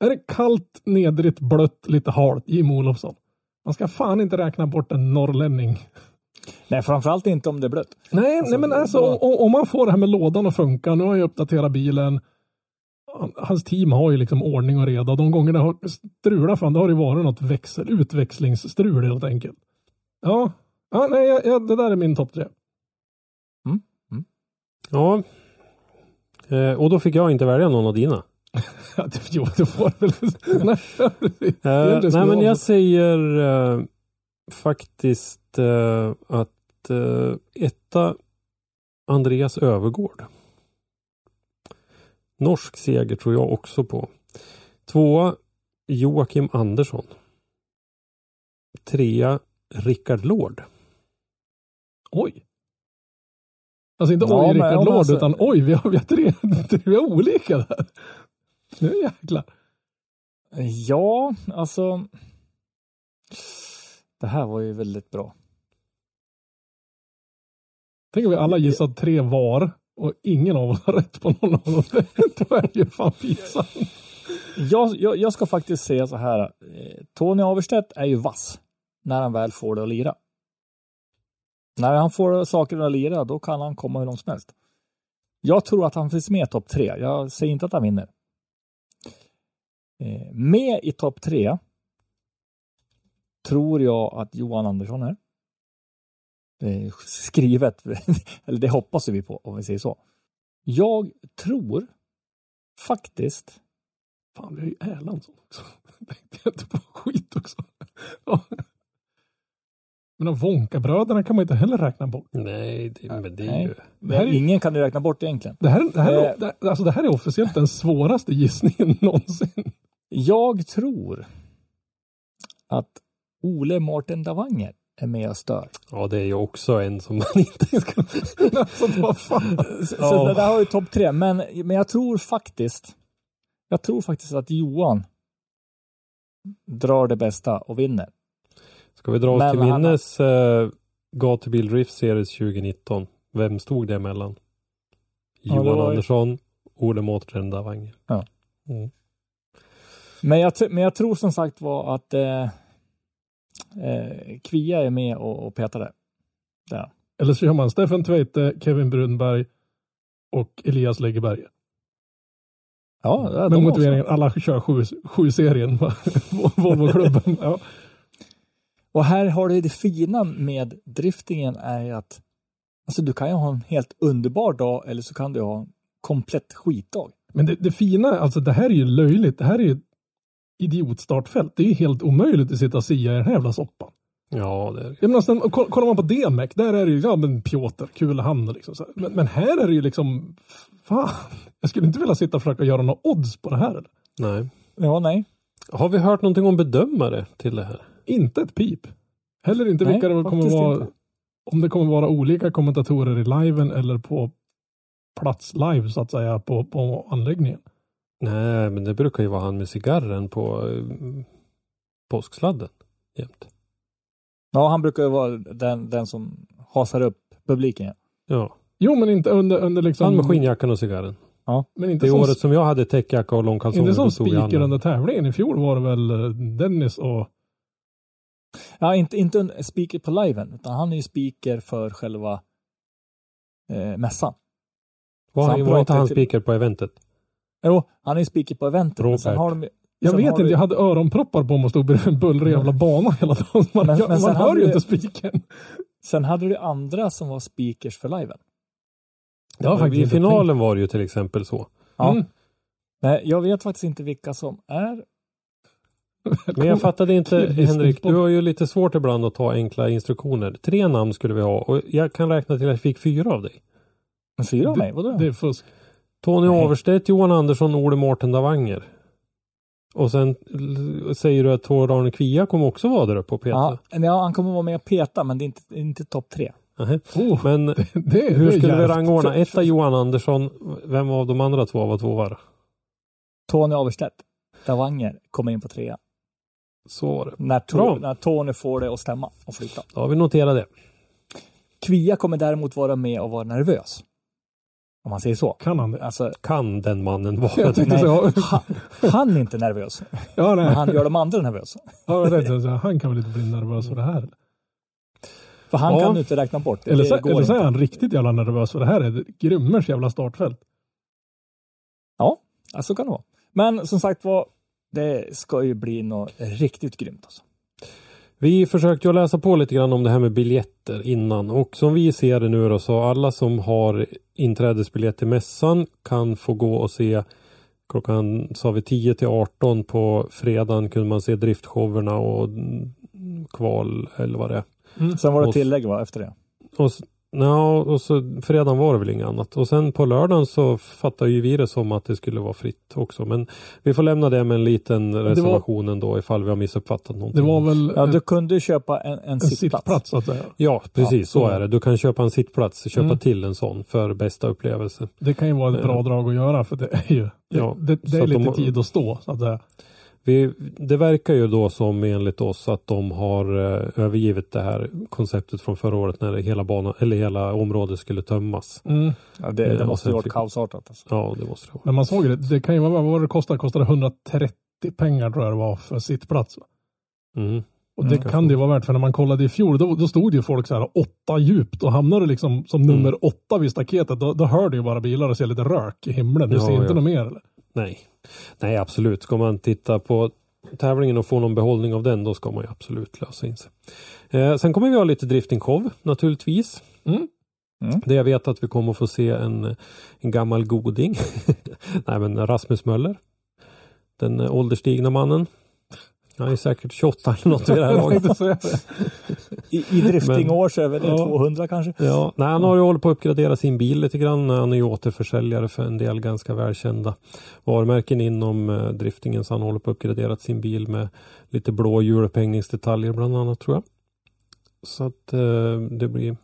C: Är det kallt, nedrigt, blött, lite halt, Jim Olofsson. Man ska fan inte räkna bort en norrlänning.
A: Nej, framförallt inte om det är blött.
C: Nej,
A: Alltså,
C: nej men alltså
A: bra.
C: om, om man får det här med lådan att funka. Nu har jag uppdaterat bilen. Han- Hans team har ju liksom ordning och reda. De gånger det har strulat fan, då har det varit något växel, utväxlingsstrul helt enkelt. Ja, ja nej, jag, det där är min topp tre.
B: Ja. Eh, och då fick jag inte välja någon av dina.
C: Ja, jo, det får väl... nej.
B: Eh, nej men
C: jag-
B: jag säger eh, faktiskt eh, att eh, etta Andreas Övergård. Norsk seger tror jag också på. Tvåa Joakim Andersson. Trea Rickard Lord.
C: Oj. Alltså inte
A: Ja,
C: oj Rickard Lord,
A: alltså-
C: utan oj, vi har, vi har tre, tre olika där. Nu jäklar.
A: Ja, alltså. Det här var ju väldigt bra.
C: Tänk om vi alla gissat tre var och ingen av oss har rätt på någon av dem. Då är det ju fan pinsamt.
A: Jag, jag, jag ska faktiskt säga så här. eh, Tony Averstedt är ju vass när han väl får det att lira. När han får saker att lira, då kan han komma hur långt som helst. Jag tror att han finns med i topp tre. Jag säger inte att han vinner. Eh, Med i topp tre tror jag att Johan Andersson är. Det är skrivet, eller det hoppas vi på om vi säger så. Jag tror faktiskt
C: Fan, vi har ju Erlandsson också. Tänkte jag inte på skit också. Men de Wonka-bröderna kan man inte heller räkna bort.
B: Nej, det, men det är
A: Nej.
B: ju...
C: Det här är-
A: Ingen kan du räkna bort egentligen.
C: Det här, det, här är,
A: Eh.
C: det, alltså det här är officiellt den svåraste gissningen någonsin.
A: Jag tror att Ole Mårten Davanger är med och stör.
B: Ja, det är ju också en som man inte ska...
C: alltså vad fan.
A: Så,
B: Ja.
A: så det där har ju topp tre, men, men jag tror faktiskt jag tror faktiskt att Johan drar det bästa och vinner.
B: Ska vi dra oss
A: Men
B: till
A: han-
B: minnes uh, Gatubil Drift Series 2019? Vem stod det emellan?
A: Ja, det
B: Johan
A: var ju-
B: Andersson, Ole Mårten Davanger.
A: Ja.
B: Mm.
A: Men jag, men jag tror som sagt var att eh, eh, Kvia är med och, och petar det. Där.
C: Eller så kör man Stefan Tveite, Kevin Brunberg och Elias Läggeberg.
A: Ja,
C: Med
A: också.
C: motiveringen alla kör sju, sju serien Volvo-klubben. Ja.
A: Och här har du det fina med driftingen är att alltså du kan ju ha en helt underbar dag eller så kan du ha en komplett skitdag.
C: Men det, det fina, alltså det här är ju löjligt. Det här är ju idiotstartfält. Det är ju helt omöjligt att sitta och sia i den här jävla soppan.
B: Ja, det är
C: Jag menar, sen, koll- kollar man på DMEC, där är det ju, ja men Piotr, kul han liksom. Så här. Men, men här är det ju liksom, fan. Jag skulle inte vilja sitta och försöka göra några odds på det här. Eller?
B: Nej.
A: Ja, nej.
B: Har vi hört någonting om bedömare till det här?
C: Inte ett pip. Heller inte
A: Nej,
C: vilka det kommer vara.
A: inte.
C: Om det kommer vara olika kommentatorer i liven eller på plats live så att säga på, på anläggningen.
B: Nej, men det brukar ju vara han med cigarren på uh, påsksladden jämt.
A: Ja, han brukar ju vara den, den som hasar upp publiken. ja.
B: Ja,
C: Jo, men inte under, under liksom.
B: han med skinnjackan och cigarren.
C: Men inte
B: Det
C: som,
B: året som jag hade täckjacka och långkalsonger.
C: inte som speaker under tävlingen. I fjol var det väl eh, Dennis och
A: Ja, inte, inte en speaker på liven, utan han är ju speaker för själva eh, mässan.
B: Var, han, var inte han
A: till-
B: speaker på eventet?
A: Jo, han är speaker på eventet. men Sen
B: Robert.
A: har de,
C: Jag vet inte,
A: du-
C: jag hade öronproppar på mig och stod bredvid en bullrig jävla bana hela dagen. Man,
A: Men-
C: man,
A: men sen
C: hör ju inte spiken.
A: Sen hade du andra som var speakers för liven.
C: Var faktiskt
B: I finalen var det ju till exempel så.
A: Ja.
C: Mm.
A: Nej, jag vet faktiskt inte vilka som är
B: Men jag fattade inte, Henrik, du har ju lite svårt ibland att ta enkla instruktioner. Tre namn skulle vi ha och jag kan räkna till att jag fick fyra av dig.
A: Fyra av mig? Vadå?
C: Det är fusk.
B: Tony
A: Nej.
B: Averstedt, Johan Andersson, Ole Mårten Davanger. Och sen säger du att Tor Arne Kvia kommer också vara där uppe och peta.
A: Ja, ja, han kommer vara med och peta, men det är inte, inte topp tre.
C: Oh,
B: Men
C: det, det,
B: hur
C: det
B: skulle vi rangordna? Etta Johan Andersson. Vem av de andra två var tvåa?
A: Tony Averstedt, Davanger, kommer in på trea.
B: Så var det.
A: När, to, när Tony får det att stämma och flytta.
B: Då har vi noterat det.
A: Kvia kommer däremot vara med och vara nervös. Om man säger så.
C: Kan han det?
A: Alltså,
B: Kan den mannen vara
C: Jag
B: det?
C: tänkte
A: nej,
C: så.
A: han, han är inte nervös,
C: Ja, nej.
A: men han gör de andra nervösa.
C: Ja, så. Han kan väl inte bli nervös för det här?
A: För han
B: Ja.
A: kan du inte räkna bort.
C: Eller så, eller så är han riktigt jävla nervös för det här är Grymmers jävla startfält.
A: Ja, så kan det vara. Men som sagt var, det ska ju bli något riktigt grymt. Alltså.
B: Vi försökte ju läsa på lite grann om det här med biljetter innan och som vi ser det nu då så alla som har inträdesbiljett till mässan kan få gå och se klockan sa vi 10 till 18 på fredagen kunde man se driftshowerna och mm, kval eller vad det är.
A: Sen var det tillägg va, efter det.
B: Och, ja, och så fredagen var det väl inget annat. Och sen på lördagen så fattar ju vi det som att det skulle vara fritt också. Men vi får lämna det med en liten reservation ändå ifall vi har missuppfattat någonting.
C: Det var väl
A: Ja,
C: ett-
A: du kunde köpa en, en,
C: en
A: sittplats.
C: sittplats.
B: Ja, precis
A: Ja,
B: så
C: så
B: är det. Du kan köpa en sittplats, köpa
C: Mm.
B: till en sån för bästa upplevelse.
C: Det kan ju vara ett bra
B: Ja.
C: drag att göra för det är ju det,
B: Ja,
C: det, det är lite
B: de-
C: tid att stå så att säga.
B: Vi, det verkar ju då som enligt oss att de har eh, övergivit det här konceptet från förra året när hela banan eller hela området skulle tömmas.
C: Mm.
A: Ja, det,
B: Ja,
A: det måste ju varit kaosartat. Alltså.
B: Ja, det måste det vara.
C: Men man såg det, det kan ju vara, vad det kostade? Kostade 130 pengar tror jag det var för sittplats.
B: Mm.
C: Och det
A: Mm.
C: kan det ju vara värt för när man kollade i fjol då, då stod det ju folk så här åtta djupt och hamnar du liksom som nummer
B: Mm.
C: åtta vid staketet då, då hör du ju bara bilar och ser lite rök i himlen. Du
B: Ja,
C: ser inte
B: ja.
C: något mer eller?
B: Nej. Nej, absolut. Ska man titta på tävlingen och få någon behållning av den, då ska man ju absolut lösa in sig. Eh, sen kommer vi ha lite drifting-show naturligtvis.
C: Mm.
A: Mm.
B: Det jag vet att vi kommer få se en, en gammal goding. Nej, men Rasmus Möller. Den eh, ålderstigna mannen. Han är säkert 28 eller något vid det här laget.
A: I, i driftingår så är väl det
C: Ja.
A: 200 kanske.
B: Ja, nej, han har ju hållit på att uppgradera sin bil lite grann. Han är ju återförsäljare för en del ganska välkända varumärken inom eh, driftingen. Så han håller på att uppgradera sin bil med lite blå hjulupphängningsdetaljer bland annat tror jag. Så att eh, det blir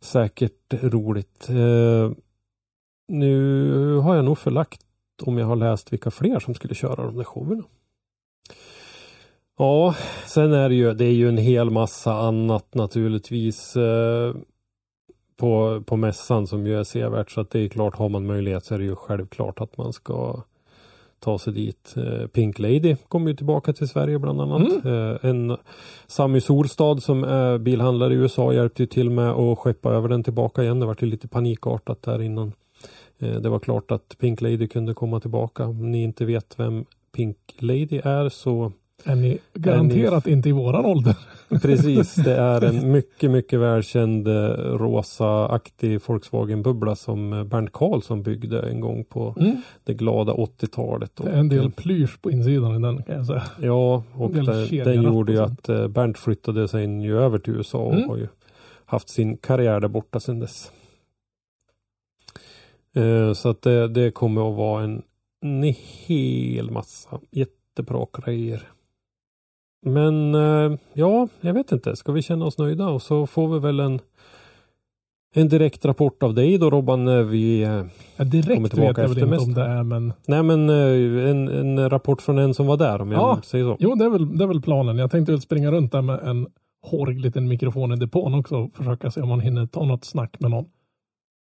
B: säkert roligt. Eh, nu har jag nog förlagt om jag har läst vilka fler som skulle köra de där showerna. Ja, sen är det ju, det är ju en hel massa annat naturligtvis eh, på, på mässan som ju är sevärt. Så att det är klart, har man möjlighet så är det ju självklart att man ska ta sig dit. Eh, Pink Lady kommer ju tillbaka till Sverige bland annat. Eh, en Sami Solstad som är bilhandlare i USA hjälpte ju till med att skeppa över den tillbaka igen. Det var lite panikartat där innan. Eh, det var klart att Pink Lady kunde komma tillbaka. Om ni inte vet vem Pink Lady är så
C: Är ni garanterat inte i våran ålder?
B: Precis, det är en mycket, mycket välkänd eh, rosa-aktig Volkswagen-bubbla som eh, Bernt Karlsson byggde en gång på
C: Mm.
B: det glada 80-talet.
C: Det är en del plysch på insidan i den kan jag säga.
B: ja, och
C: del
B: den, gjorde ju att eh, Bernt flyttade sig ju över till USA och
C: Mm.
B: har ju haft sin karriär där borta sedan dess. Så att det, det kommer att vara en, en hel massa jättebra grejer. Men eh, ja, jag vet inte. Ska vi känna oss nöjda och så får vi väl en en direkt rapport av dig då Robban när vi eh,
C: Ja,
B: Kommer
C: direkt vet
B: tillbaka
C: jag väl inte om det är men
B: Nej men eh, en, en rapport från en som var där om jag
C: Ja.
B: säger så.
C: jo det är, väl, det är väl planen. Jag tänkte väl springa runt där med en hårig liten mikrofon i depån också och försöka se om man hinner ta något snack med någon.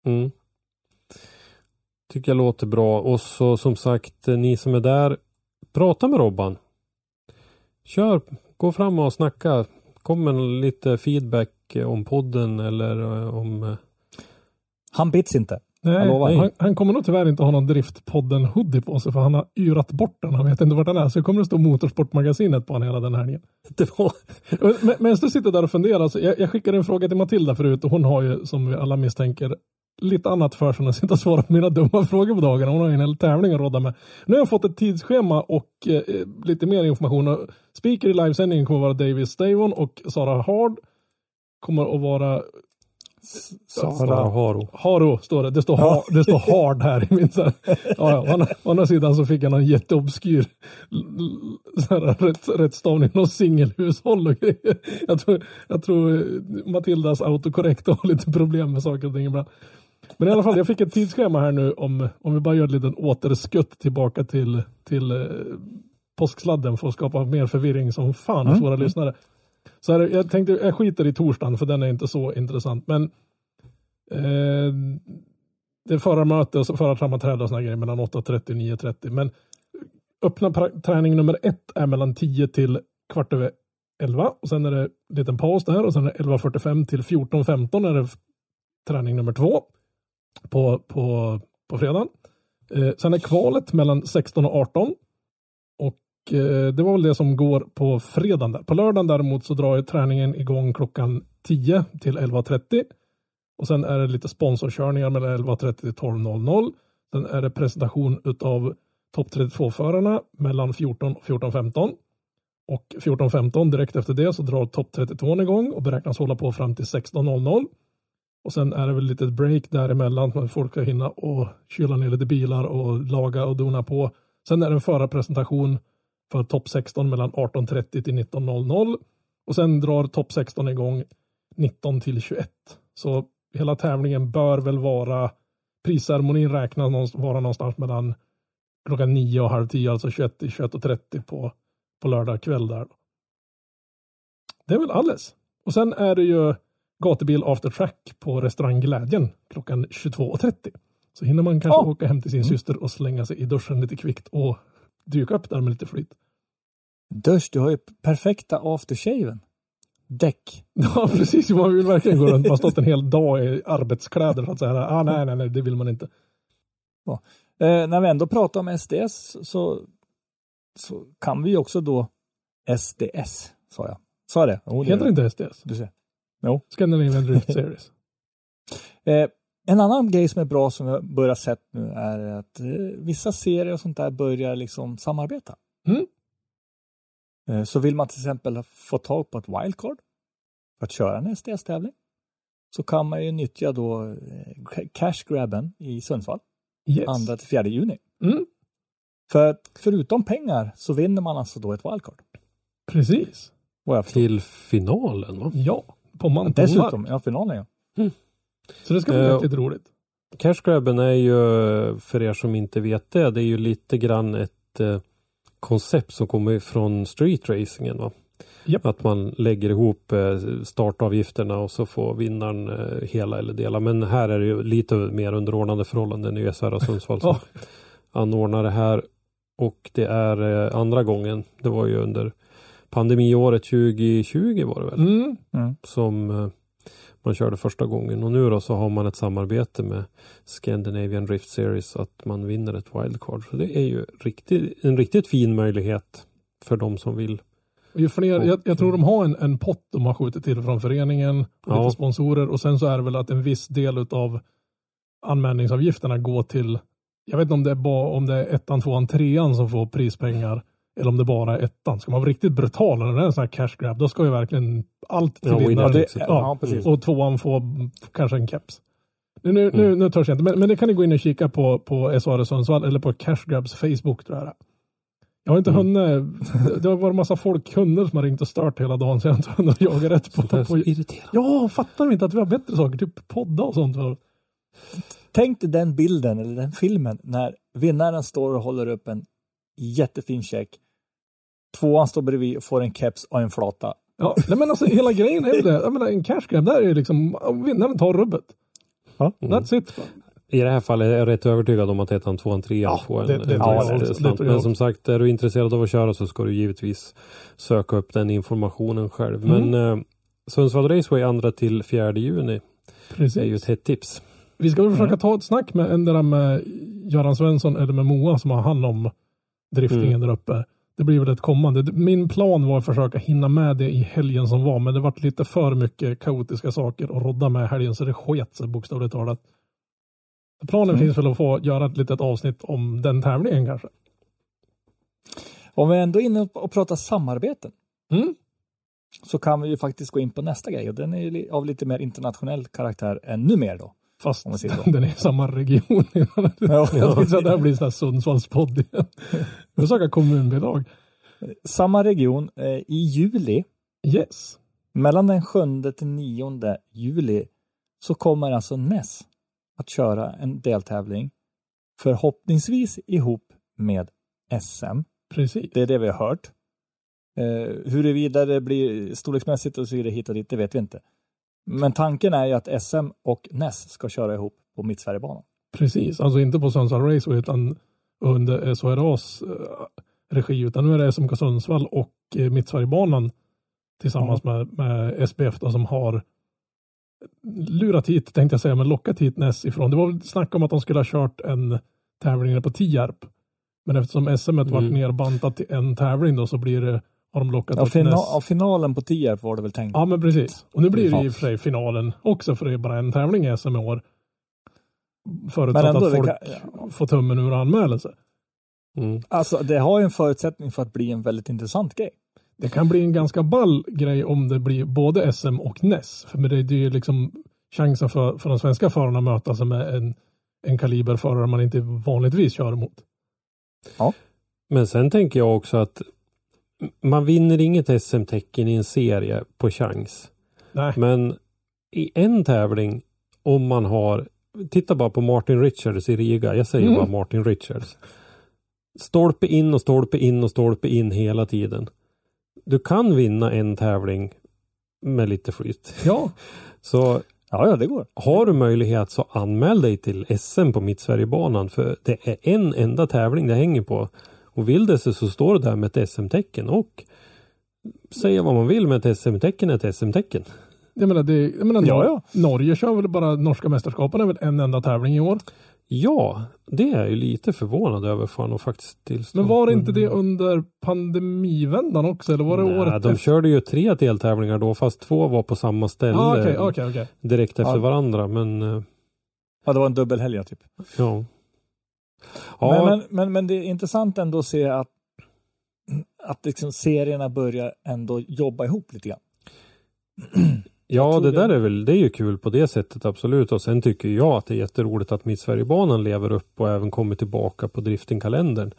B: Mm. Tycker jag låter bra. Och så som sagt, ni som är där, prata med Robban. Kör, gå fram och snacka. Kom med lite feedback om podden eller eh, om... eh,
A: Han bits inte.
C: Nej,
A: lovar.
C: han, han kommer nog tyvärr inte ha någon Driftpodden hoodie på sig för han har yrat bort den. Han vet inte vart den är. Så det kommer att stå Motorsportmagasinet på honom hela den helgen.
B: Det var...
C: Men- Medan du sitter där och funderar, så jag, jag skickade en fråga till Matilda förut och hon har ju som vi alla misstänker lite annat för sig än att sitta och svara på mina dumma frågor på dagarna. Hon har en hel tävling att råda med. Nu har jag fått ett tidsschema och eh, lite mer information. Speaker i livesändningen kommer att vara David Stavon och Sara Hard kommer att vara
B: Sara Haro.
C: Haro står det. Det står, ha, det står hard här i min så. Ja, ja. Å andra- sidan så fick jag någon jätteobskyr här, rätt, rättstavning, någon singelhushåll och grejer. Jag tror, jag tror eh, Matildas autokorrekt har lite problem med saker och ting ibland. Men i alla fall, jag fick ett tidsschema här nu om, om vi bara gör en liten återskutt tillbaka till, till eh, påsksladden för att skapa mer förvirring som fan hos våra lyssnare. Så här, jag tänkte, jag skiter i torsdagen för den är inte så intressant. Men eh, det är förarmöte och förarsammanträde och såna grejer mellan 8.30 och 9.30. Men öppna träning nummer ett är mellan 10 till kvart över 11. Och sen är det en liten paus där och sen är det 11.45 till 14.15 är det träning nummer två på, på, på fredagen. Eh, sen är kvalet mellan 16 och 18. Och eh, det var väl det som går på fredagen. Där. På lördagen däremot så drar ju träningen igång klockan 10 till 11.30. Och sen är det lite sponsorkörningar mellan 11.30 till 12.00. Sen är det presentation utav topp 32-förarna mellan 14 och 14.15. Och 14.15 direkt efter det så drar topp 32 igång och beräknas hålla på fram till 16.00. Och sen är det väl lite break däremellan så att folk ska hinna och kyla ner lite bilar och laga och dona på. Sen är det en förarpresentation för topp 16 mellan 18.30 till 19.00 och sen drar topp 16 igång 19 till 21. Så hela tävlingen bör väl vara prisceremonin räknas vara någonstans mellan klockan 9 och halv 10, alltså 21 till 21.30 på, på lördag kväll där. Det är väl alles. Och sen är det ju gatubil after track på restaurang Glädjen klockan 22.30. Så hinner man kanske
A: Ja.
C: åka hem till sin syster och slänga sig i duschen lite kvickt och dyka upp där med lite flyt.
A: Dusch, du har ju perfekta aftershaven. Däck.
C: Ja, precis. Man vill verkligen gå runt. Man har stått en hel dag i arbetskläder. Så att säga. Ah, nej, nej, nej, det vill man inte.
A: Eh, när vi ändå pratar om SDS så, så kan vi också då SDS, sa jag. Sa jag det? Det
C: Heter det inte SDS?
A: Du ser.
C: Scandinavian Drift Series.
A: Eh, en annan grej som är bra som jag börjar sett nu är att eh, vissa serier och sånt där börjar liksom samarbeta.
C: Mm.
A: Eh, så vill man till exempel få tag på ett wildcard för att köra en SDS-tävling så kan man ju nyttja då eh, cash grabben i Sundsvall
C: Yes.
A: 2 till 4 juni.
C: Mm,
A: För förutom pengar så vinner man alltså då ett wildcard.
C: precis.
B: Till finalen va?
C: Ja, på Mantorp.
A: Dessutom, ja finalen ja.
C: Så det ska bli riktigt roligt.
B: Cash grabben är ju, för er som inte vet det, det är ju lite grann ett eh, koncept som kommer från street racingen. Va?
C: Japp.
B: Att man lägger ihop eh, startavgifterna och så får vinnaren eh, hela eller dela. Men här är det ju lite mer underordnade förhållanden. Det är ju SR Sundsvall som anordnar det här. Och det är andra gången. Det var ju under pandemiåret 2020 var det väl?
C: Mm,
B: som eh, man körde första gången och nu då så har man ett samarbete med Scandinavian Drift Series att man vinner ett wildcard. Så det är ju riktigt, en riktigt fin möjlighet för de som vill.
C: och ju fler, jag, jag tror de har en, en pott de har skjutit till från föreningen. och
B: Ja.
C: Lite sponsorer och sen så är det väl att en viss del av anmälningsavgifterna går till jag vet inte om det är, bara, om det är ettan, tvåan, trean som får prispengar eller om det bara är ettan. Ska man vara riktigt brutal när det är en sån här cash grab då ska ju verkligen allt till
B: Ja,
C: vinnaren.
A: det-
B: ja,
A: ja.
C: Och tvåan får kanske en keps. Nu, nu, nu, nu törs jag inte, men, men det kan ni gå in och kika på, på SHR Sundsvall eller på Cash Grabs Facebook tror jag det. Jag har inte
B: Mm.
C: hunnit, det- det har varit massa folk, kunder som har ringt och stört hela dagen så jag har inte hunnit jaga rätt på. På
B: irriterande.
C: ja, fattar de inte att vi har bättre saker, typ podda och sånt.
A: Tänk dig den bilden eller den filmen när vinnaren står och håller upp en jättefin check. Tvåan står bredvid och får en keps och en flata.
C: Ja, nej, men alltså hela grejen är ju det. Jag menar, en cash grab, där är ju liksom, vinnaren tar rubbet.
A: Ja.
C: That's it.
B: I det här fallet är jag rätt övertygad om att ettan, tvåan, trean
C: Ja,
B: får en,
C: det- det
B: en slant. Men som sagt, är du intresserad av att köra så ska du givetvis söka upp den informationen själv.
C: Mm.
B: Men eh, Sundsvall Raceway 2 till 4 juni
C: Precis.
B: är ju ett hett tips.
C: Vi ska väl försöka
A: Mm.
C: ta ett snack med en där med Göran Svensson eller med Moa som har hand om driftingen
B: Mm.
C: där uppe. Det blir väl ett kommande. Min plan var att försöka hinna med det i helgen som var, men det vart lite för mycket kaotiska saker att rodda med helgen så det sket sig bokstavligt talat. Planen
A: Mm.
C: finns väl att få göra ett litet avsnitt om den tävlingen kanske.
A: Om vi ändå är inne och pratar samarbeten
C: Mm.
A: så kan vi ju faktiskt gå in på nästa grej och den är av lite mer internationell karaktär ännu mer då.
C: Fast
A: Om så.
C: den är i samma region.
A: Ja.
C: Jag tänkte att det här blir en sån här Sundsvallspodd igen. Vi snackar kommunbidrag.
A: Samma region eh, i juli,
C: Yes.
A: mellan den 7 till 9 juli, så kommer alltså NES att köra en deltävling förhoppningsvis ihop med SM.
C: Precis.
A: Det är det vi har hört. Eh, huruvida det blir storleksmässigt och så vidare hit och dit, det vet vi inte. Men tanken är ju att SM och NES ska köra ihop på Mittsverigebanan.
C: Precis. Alltså inte på Sundsvall Raceway utan under SHRAs eh, regi. Utan nu är det SMK Sundsvall och eh, Mittsverigebanan tillsammans med, med SBF då, som har lurat hit, tänkte jag säga, men lockat hit NES ifrån. Det var väl snack om att de skulle ha kört en tävling på Tierp. Men eftersom SM mm. varit
B: Mm.
C: nerbantat till en tävling då så blir det, har de lockat
A: Ja, fina ja, finalen på Tierp var det väl tänkt.
C: Ja, men precis. Och nu blir det
A: Ja.
C: i och för sig finalen också, för det är bara en tävling i SM i år. Förutsatt att folk
A: kan-
C: får tummen ur och anmäler sig.
B: Mm.
A: Alltså, det har ju en förutsättning för att bli en väldigt intressant grej.
C: Det kan bli en ganska ball grej om det blir både SM och NES. För det är ju liksom chansen för, för de svenska förarna att möta sig med en, en kaliberförare man inte vanligtvis kör emot.
B: Men sen tänker jag också att man vinner inget SM-tecken i en serie på chans.
C: Nej,
B: Men i en tävling, om man har, titta bara på Martin Richards i Riga, jag säger
C: Mm.
B: bara Martin Richards. Stolpe in och stolpe in och stolpe in hela tiden. Du kan vinna en tävling med lite flyt.
C: ja,
B: Så
A: Ja, ja, det går.
B: har du möjlighet så anmäl dig till SM på Mittsverigebanan för det är en enda tävling det hänger på. Och vill det sig så står det där med ett SM-tecken och säga vad man vill med ett SM-tecken är ett SM-tecken.
C: jag menar, det, jag menar
A: Ja, ja.
C: Norge kör väl bara norska mästerskapen är väl en enda tävling i år.
B: Ja, det är jag ju lite förvånad över får jag faktiskt tillstå.
C: Men var det inte det under pandemivändan också? Eller var det
B: Nej,
C: året
B: de
C: efter?
B: körde ju tre deltävlingar då fast två var på samma ställe
C: Ah, Okej, okej, okej.
B: direkt efter
A: Ja.
B: varandra. Men eh,
A: Ja, det var en dubbelhelg typ.
B: ja. Ja,
A: Men, men, men, men det är intressant ändå att se att, att liksom serierna börjar ändå jobba ihop lite grann.
B: Ja, det
A: det.
B: där är väl, det är ju kul på det sättet absolut. Och sen tycker jag att det är jätteroligt att Mittsverigebanan lever upp och även kommer tillbaka på driftingkalendern.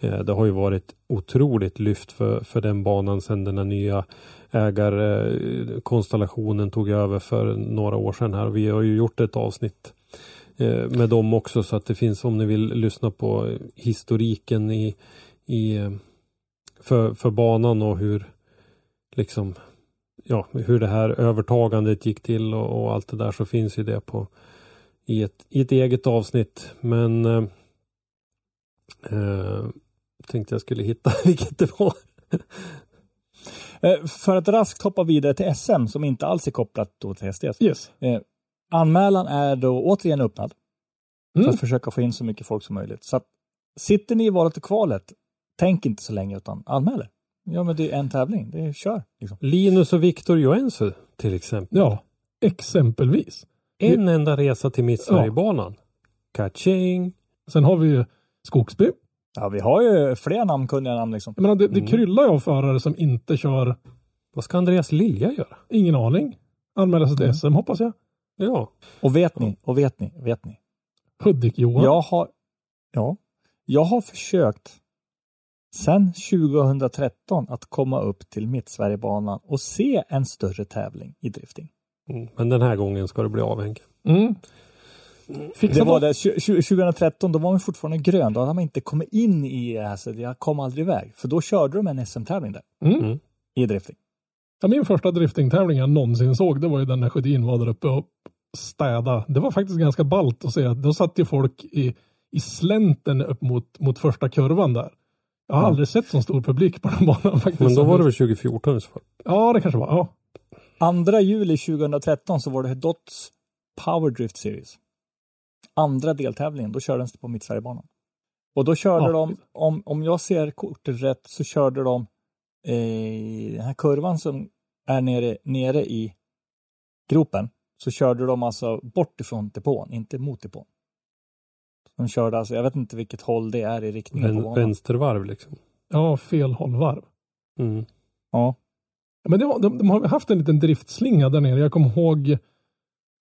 B: Eh, det har ju varit otroligt lyft för, för den banan sedan den här nya ägarkonstellationen tog över för några år sedan här. Vi har ju gjort ett avsnitt eh, med dem också så att det finns om ni vill lyssna på historiken i, i eh, för, för banan och hur liksom ja, hur det här övertagandet gick till och, och allt det där så finns ju det på i ett, i ett eget avsnitt. Men eh, eh, tänkte jag skulle hitta vilket det var.
A: Eh, för att raskt hoppa vidare till SM som inte alls är kopplat till STS.
C: Yes.
A: Anmälan är då återigen öppnad för
C: Mm.
A: att försöka få in så mycket folk som möjligt. Så att, sitter ni i valet och kvalet, tänk inte så länge utan anmäl er. Ja, men det är en tävling. Det är, kör. Liksom.
B: Linus och Viktor Joensuu till exempel.
C: Ja, exempelvis.
B: En enda resa till Mittsverigebanan. Kaching!
C: Sen har vi ju Skogsby.
A: Ja, vi har ju fler namnkunniga namn liksom.
C: Jag menar, det, det
B: Mm.
C: kryllar ju av förare som inte kör,
B: Vad ska Andreas Lilja göra?
C: ingen aning. Anmäla sig till
A: Mm.
C: SM hoppas jag.
B: Ja,
A: Och vet ni, och vet ni, vet ni.
C: Hudik-Johan.
A: Jag har, ja, jag har försökt sedan 2013 att komma upp till Mittsverigebanan och se en större tävling i drifting.
B: mm. men den här gången ska det bli av Henke.
C: Mm. Fixa
A: Det var det, tju- tju- 2013, då var man fortfarande grön. Då hade man inte kommit in i det här, så jag kom aldrig iväg. För då körde de en SM-tävling där
C: Mm.
B: Mm.
A: i drifting.
C: Ja, min första driftingtävling jag någonsin såg, det var ju den när Sjödin var där uppe och städa. Det var faktiskt ganska ballt att se. Då satt ju folk i, i slänten upp mot, mot första kurvan där. Jag har
A: Ja.
C: aldrig sett så stor publik på den banan faktiskt.
B: Men då var det väl 2014 i så fall.
C: Ja, det kanske var. Ja.
A: 2 juli 2013 så var det Dots Power Drift Series. Andra deltävlingen, då kördes det på Mittsverigebanan. Och då körde
C: Ja.
A: de, om, om jag ser kortet rätt, så körde de eh, den här kurvan som är nere, nere i gropen. Så körde de alltså bort ifrån depån, inte mot depån. De körde alltså, jag vet inte vilket håll det är i riktningen på
B: Vän,
A: banan.
B: vänstervarv liksom.
C: Ja, fel hållvarv.
B: Mm.
A: Ja.
C: Men det var, de, de har haft en liten driftslinga där nere. Jag kommer ihåg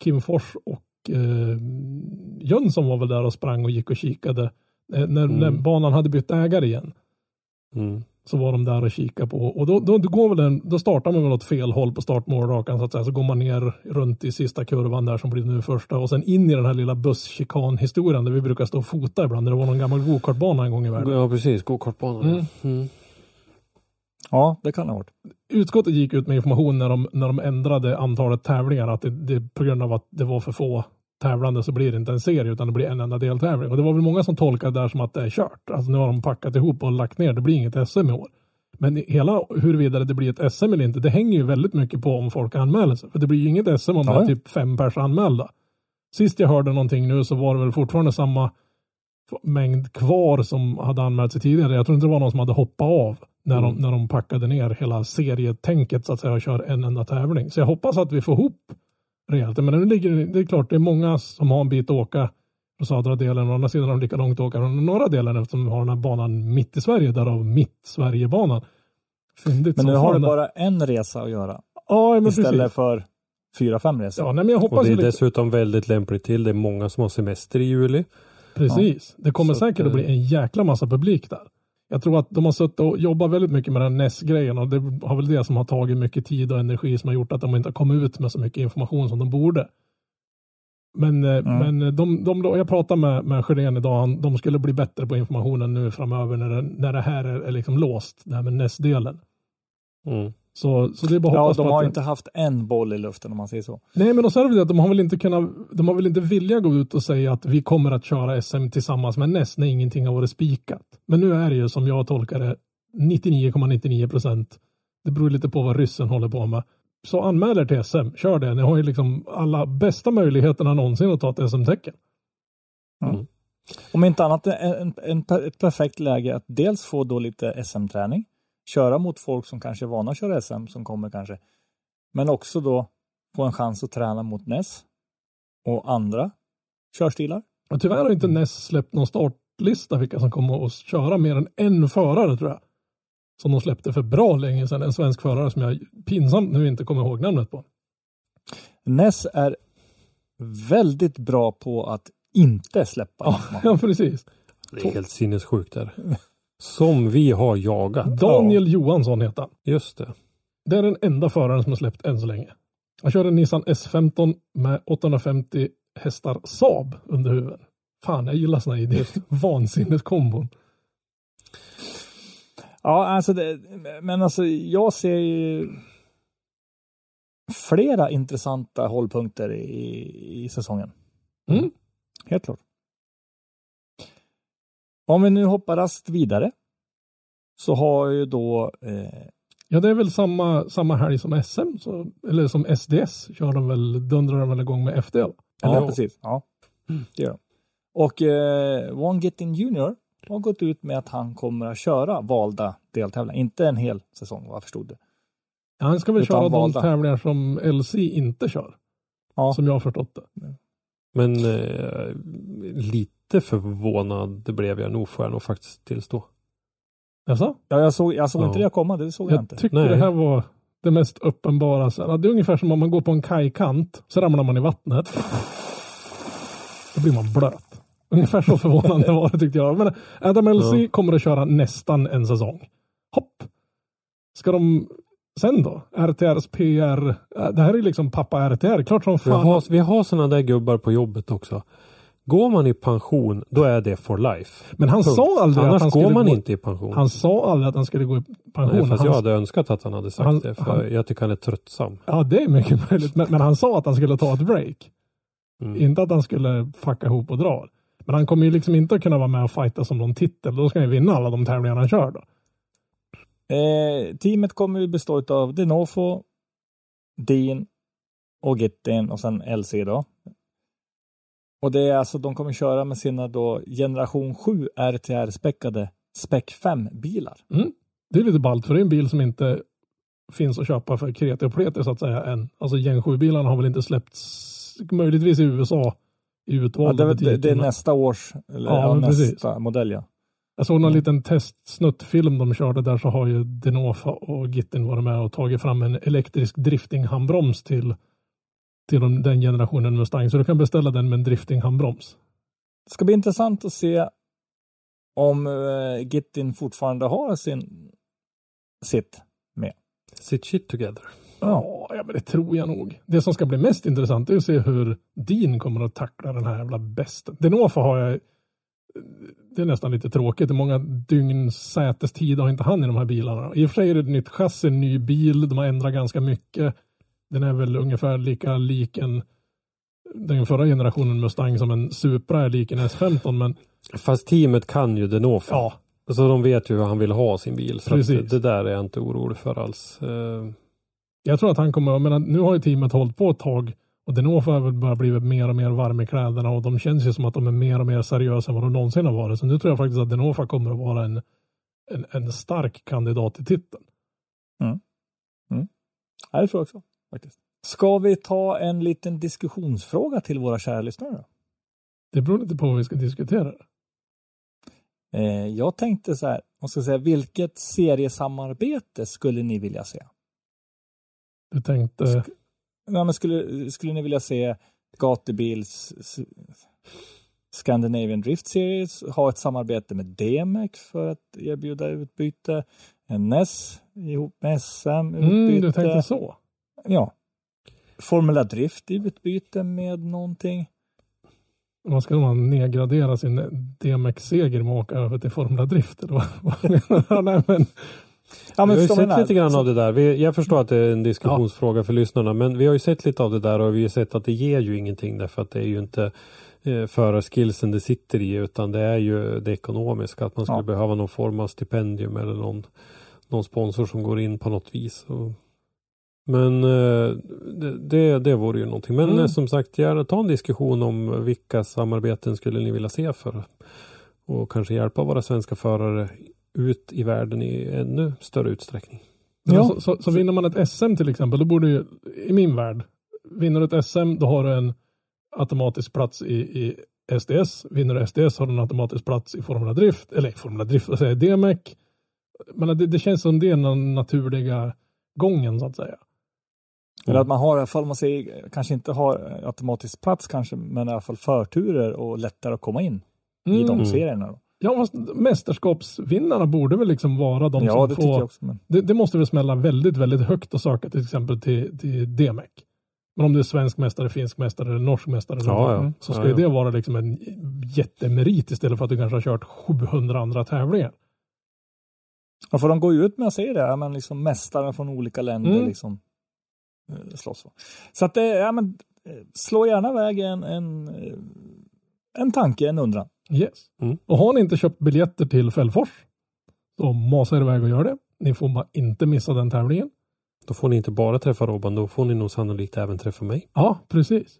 C: Kim Fors och eh, Jönsson var väl där och sprang och gick och kikade. Eh, när,
B: Mm.
C: när banan hade bytt ägare igen.
B: Mm.
C: Så var de där och kikade på. Och då, då, då, går väl den, då startar man väl åt fel håll på startmålrakan så att säga. Så går man ner runt i sista kurvan där som blir nu första. Och sen in i den här lilla busschikan-historien där vi brukar stå och fota ibland. När det var någon gammal gokartbana en gång i världen.
B: Ja, precis. Gokartbanan.
C: Mm.
B: Mm. Mm.
A: ja, det kan det ha varit.
C: utskottet gick ut med information när de, när de ändrade antalet tävlingar att det, det på grund av att det var för få tävlande så blir det inte en serie utan det blir en enda deltävling. Och det var väl många som tolkade det där som att det är kört. Alltså nu har de packat ihop och lagt ner. Det blir inget SM i år. Men hela huruvida det blir ett SM eller inte, det hänger ju väldigt mycket på om folk anmäler sig. För det blir ju inget SM om det
A: Ja,
C: är
A: ja.
C: typ fem pers anmälda. Sist jag hörde någonting nu så var det väl fortfarande samma mängd kvar som hade anmält sig tidigare. Jag tror inte det var någon som hade hoppat av när, de,
B: Mm.
C: när de packade ner hela serietänket så att säga och kör en enda tävling. Så jag hoppas att vi får ihop rejält. Men nu ligger det, det är klart, det är många som har en bit att åka på södra delen. Å andra sidan har de lika långt att åka från norra delen eftersom vi har den här banan mitt i Sverige, därav mitt Sverigebanan. Fyndigt
A: Men nu har du bara en resa att göra
C: ja, men
A: istället
C: precis.
A: för fyra, fem resor.
C: Ja, nej, men jag
B: Och
C: hoppas
B: det
C: ju
B: är
C: lite,
B: dessutom väldigt lämpligt till. Det är många som har semester i juli.
C: Precis. Det kommer
B: Så
C: säkert att
B: eh,
C: bli en jäkla massa publik där. Jag tror att de har suttit och jobbat väldigt mycket med den NES-grejen och det har väl det som har tagit mycket tid och energi som har gjort att de inte har kommit ut med så mycket information som de borde. Men,
A: Mm.
C: men de, de, jag pratade med, med Sjödén idag, de skulle bli bättre på informationen nu framöver när det, när det här är, är liksom låst, det här med NES-delen.
B: Mm.
C: Så, så det är bara
A: Ja,
C: hoppas
A: de har
C: att,
A: inte haft en boll i luften om man säger så.
C: Nej, men och så är det väl att de har väl inte kunnat, de har väl inte vilja gå ut och säga att vi kommer att köra SM tillsammans med NES när ingenting har varit spikat. Men nu är det ju som jag tolkar det 99,99 procent. Det beror lite på vad ryssen håller på med. Så anmäl er till SM, kör det. Ni har ju liksom alla bästa möjligheterna någonsin att ta ett SM-tecken.
A: Om inte annat en, en, ett perfekt läge att dels få då lite SM-träning, köra mot folk som kanske är vana att köra SM, som kommer kanske, men också då få en chans att träna mot NES och andra körstilar.
C: Och tyvärr har inte NES släppt någon startlista vilka som kommer att köra mer än en förare tror jag. Som de släppte för bra länge sedan. En svensk förare som jag pinsamt nu inte kommer ihåg namnet på.
A: NES är väldigt bra på att inte släppa
C: Ja, ja precis.
B: Det är helt sinnessjukt där. Som vi har jagat.
C: Daniel Johansson heter han.
B: Just det.
C: Det är den enda föraren som har släppt än så länge. Han kör en Nissan S15 med 850 hästar Saab under huven. Fan, jag gillar såna idéer. Vansinneskombon.
A: Ja, alltså det, men alltså jag ser ju flera intressanta hållpunkter i, i säsongen.
C: Mm.
A: Helt klart. Om vi nu hoppar raskt vidare så har ju då eh,
C: Ja, det är väl samma, samma helg som SM, så, eller som SDS kör de väl, dundrar de väl igång med FD? Eller?
A: Ja, precis. Ja, det gör de. Och eh, One Getting Junior har gått ut med att han kommer att köra valda deltävlingar. Inte en hel säsong vad jag förstod det.
C: Ja, han ska väl
A: Utan
C: köra de
A: valda.
C: tävlingar som LC inte kör.
A: Ja.
C: Som jag har förstått det.
B: Men eh, lite förvånad blev jag nog får jag nog faktiskt tillstå.
C: Jaså?
A: Ja, jag såg, jag såg
B: Ja.
A: inte det komma, det såg jag,
C: Jag
A: inte.
C: tycker
B: Nej.
C: det här var det mest uppenbara. Det är ungefär som om man går på en kajkant, så ramlar man i vattnet. Då blir man blöt. Ungefär så förvånande var det tyckte jag. Men Adam LC
B: Ja.
C: kommer att köra nästan en säsong. Hopp! Ska de sen då? RTRs PR. äh, Det här är liksom pappa RTR. Klart som
B: Vi
C: fan.
B: har, vi har sådana där gubbar på jobbet också. Går man i pension, då är det for life.
C: Men han
B: Punkt.
C: sa aldrig att
B: Annars
C: han
B: går
C: skulle
B: man
C: gå,
B: inte i pension.
C: Han sa aldrig att han skulle gå i pension.
B: Nej, fast jag
C: han,
B: hade önskat att han hade sagt
C: han-
B: det. För
C: han-
B: jag tycker han är tröttsam.
C: Ja, det är mycket möjligt. Men, men han sa att han skulle ta ett break.
B: Mm.
C: Inte att han skulle fucka ihop och dra. Men han kommer ju liksom inte att kunna vara med och fighta som någon titel. Då ska han ju vinna alla de tävlingar han kör då.
A: Eh, teamet kommer ju bestå av Denofo, Dean och Gittin och sen LC då. Och det är alltså, de kommer köra med sina då generation 7 RTR-späckade Spec 5-bilar.
C: Det är lite ballt för det är en bil som inte finns att köpa för kreti och pleti så att säga än. Alltså Gen 7-bilarna har väl inte släppts möjligtvis i USA i
A: Ja,
C: utvalda
A: det,
C: butiker.
A: det, det är nästa års, eller
C: Ja,
A: ja, nästa modell ja.
C: Jag såg någon liten testsnuttfilm de körde där så har ju Denofa och Gittin varit med och tagit fram en elektrisk driftinghandbroms till, till de, den generationen Mustang. Så du kan beställa den med en driftinghandbroms.
A: Det ska bli intressant att se om uh, Gittin fortfarande har sin sitt.
B: Sit shit together.
C: Ja, ja, men det tror jag nog. Det som ska bli mest intressant är att se hur Dean kommer att tackla den här jävla besten. Denofa har jag det är nästan lite tråkigt. Hur många dygns sätestid har inte han i de här bilarna? I och för sig är det ett nytt chassi, ny bil. De har ändrat ganska mycket. Den är väl ungefär lika lik en den förra generationen Mustang som en Supra är lik en S15. Men
B: Fast teamet kan ju Denofa.
C: ja,
B: Så de vet ju hur han vill ha sin bil. Så
C: Precis.
B: det, där är jag inte orolig för alls. Eh,
C: jag tror att han kommer, jag menar, nu har ju teamet hållit på ett tag och Denofa har väl bara blivit mer och mer varm i kläderna och de känns ju som att de är mer och mer seriösa än vad de någonsin har varit. Så nu tror jag faktiskt att Denofa kommer att vara en, en, en stark kandidat till titeln.
A: Ja, det tror jag också. Faktiskt. Ska vi ta en liten diskussionsfråga till våra kära lyssnare?
C: Det beror lite på vad vi ska diskutera.
A: Eh, jag tänkte så här, man ska säga, vilket seriesamarbete skulle ni vilja se?
C: Du tänkte,
A: Ja, men skulle, skulle ni vilja se Gatubils Scandinavian Drift Series ha ett samarbete med DMEC för att erbjuda utbyte? NES ihop med SM utbyte?
C: mm, du tänkte så.
A: Ja. Formula Drift i utbyte med någonting?
C: Man ska man nedgradera sin DMX-seger med att åka över till Formula Drift eller vad? vad menar du? Nej, men,
A: Ja,
B: vi har ju sett
A: vad
B: lite grann av det där. Vi, jag förstår att det är en diskussionsfråga för lyssnarna. Men vi har ju sett lite av det där och vi har sett att det ger ju ingenting. Därför att det är ju inte eh, förarskillsen det sitter i. Utan det är ju det ekonomiska. Att man skulle
A: Ja.
B: behöva någon form av stipendium eller någon, någon sponsor som går in på något vis. Och, men eh, det, det, det vore ju någonting. Men
C: Mm.
B: eh, som sagt, gärna ta en diskussion om vilka samarbeten skulle ni vilja se för och kanske hjälpa våra svenska förare ut i världen i ännu större utsträckning.
C: Ja. Så, så, så vinner man ett SM till exempel, då borde ju, i min värld, vinner du ett SM, då har du en automatisk plats i, i SDS. Vinner du SDS har du en automatisk plats i Formula Drift, eller i Formula Drift, vad säger jag, DMEC. Men det, det känns som det är den naturliga gången så att säga.
A: Eller att man har, i alla fall man säger, kanske inte har automatisk plats kanske, men i alla fall förturer och lättare att komma in i
C: Mm.
A: de
B: Mm.
A: serierna. Då.
C: Ja, fast mästerskapsvinnarna borde väl liksom vara de
A: ja,
C: som
A: det
C: får...
A: jag också. Men...
C: Det, det måste väl smälla väldigt, väldigt högt att söka till exempel till, till DMEC. Men om det är svensk mästare, finsk mästare eller norsk mästare
B: Ja, ja.
C: så ska
B: Ja,
C: ju
B: ja.
C: det vara liksom en jättemerit istället för att du kanske har kört 700 andra tävlingar.
A: Ja, för de går ju ut med att säga det, men liksom mästare från olika länder
C: Mm.
A: liksom slåss. för. Så att det, ja men eh, slå gärna iväg en, en, eh, en tanke, en undran.
C: Yes.
B: Mm.
C: Och har ni inte köpt biljetter till Fällfors så masa er iväg och gör det. Ni får bara inte missa den tävlingen.
B: Då får ni inte bara träffa Robban, då får ni nog sannolikt även träffa mig.
C: Ja, precis.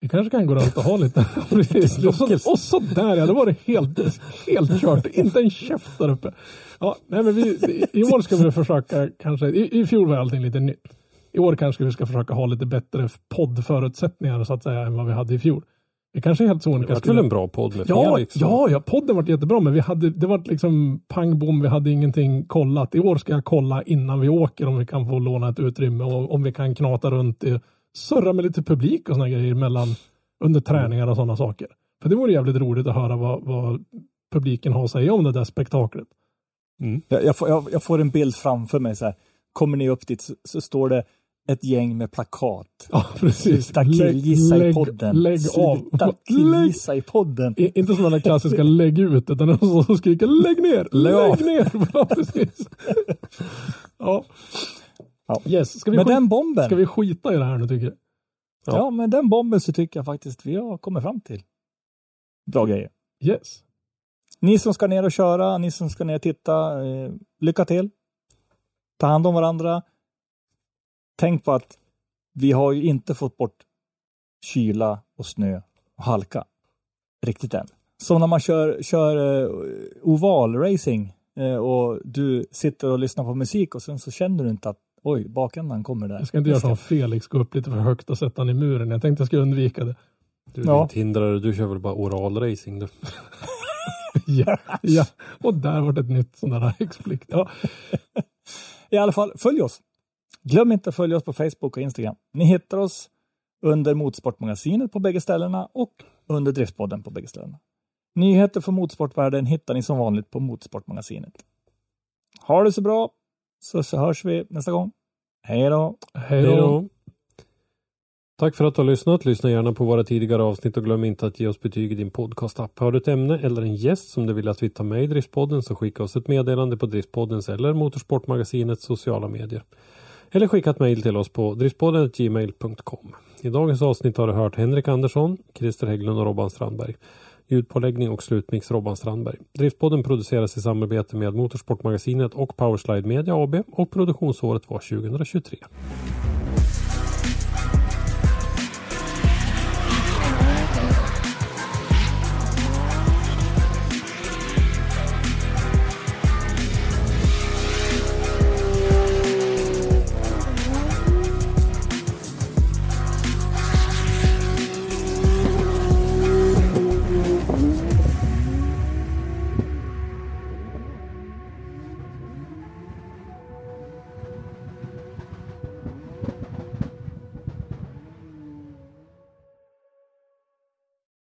C: Vi kanske kan gå runt och ha lite. precis. Och, så, och så där ja, det var det helt, helt kört. Inte en käft där uppe. Ja, nej, men vi, I år ska vi försöka kanske. I, I fjol var allting lite nytt. I år kanske vi ska försöka ha lite bättre poddförutsättningar så att säga än vad vi hade i fjol. Vi kanske är helt
B: Det
C: sonika
B: var väl en bra podd med
C: Ja,
B: Felix?
C: ja, ja, podden var jättebra, men vi hade, det var liksom pang bom, vi hade ingenting kollat. I år ska jag kolla innan vi åker om vi kan få låna ett utrymme och om vi kan knata runt, i, surra med lite publik och såna grejer mellan, under träningar och sådana saker. För det vore jävligt roligt att höra vad, vad publiken har att säga om det där spektaklet.
A: Jag, jag, får, jag, jag får en bild framför mig så här. Kommer ni upp dit så, så står det ett gäng med plakat.
C: Ja, precis.
A: Sluta killgissa i podden.
C: Lägg av.
A: Sluta
C: Lägg,
A: killgissa i podden.
C: Inte som den klassiska lägg ut, utan någon som skriker lägg ner,
A: Lägg av.
C: lägg ner. Ja, precis. Ja.
A: Ja.
C: Yes, ska vi,
A: Med den bomben.
C: ska vi skita i det här nu tycker du?
A: Ja, med den bomben så tycker jag faktiskt vi har kommit fram till bra grejer.
C: Yes.
A: Ni som ska ner och köra, ni som ska ner och titta, eh, lycka till. Ta hand om varandra. Tänk på att vi har ju inte fått bort kyla och snö och halka riktigt än. Så när man kör, kör eh, oval racing eh, och du sitter och lyssnar på musik och sen så känner du inte att oj, bakändan kommer där.
C: Jag ska inte göra som Felix, gå upp lite för högt och sätta han i muren. Jag tänkte jag skulle undvika det.
B: Du
A: Ja.
B: ja. hindrare, du kör väl bara oralracing du?
C: ja, ja, och där var det ett nytt sånt där explikt. Ja,
A: I alla fall, följ oss. Glöm inte att följa oss på Facebook och Instagram. Ni hittar oss under Motorsportmagasinet på bägge ställena och under Driftpodden på bägge ställena. Nyheter från motorsportvärlden hittar ni som vanligt på Motorsportmagasinet. Ha det så bra, så, så hörs vi nästa gång. Hej då!
C: hej
B: då! Tack för att du har lyssnat. Lyssna gärna på våra tidigare avsnitt och glöm inte att ge oss betyg i din podcastapp. Har du ett ämne eller en gäst som du vill att vi tar med i Driftpodden så skicka oss ett meddelande på Driftpoddens eller Motorsportmagasinets sociala medier. Eller skicka ett mejl till oss på driftpodden.gmail.com. I dagens avsnitt har du hört Henrik Andersson, Christer Hägglund och Robban Strandberg. Ljudpåläggning och slutmix Robban Strandberg. Driftpodden produceras i samarbete med Motorsportmagasinet och Powerslide Media AB och produktionsåret var 2023.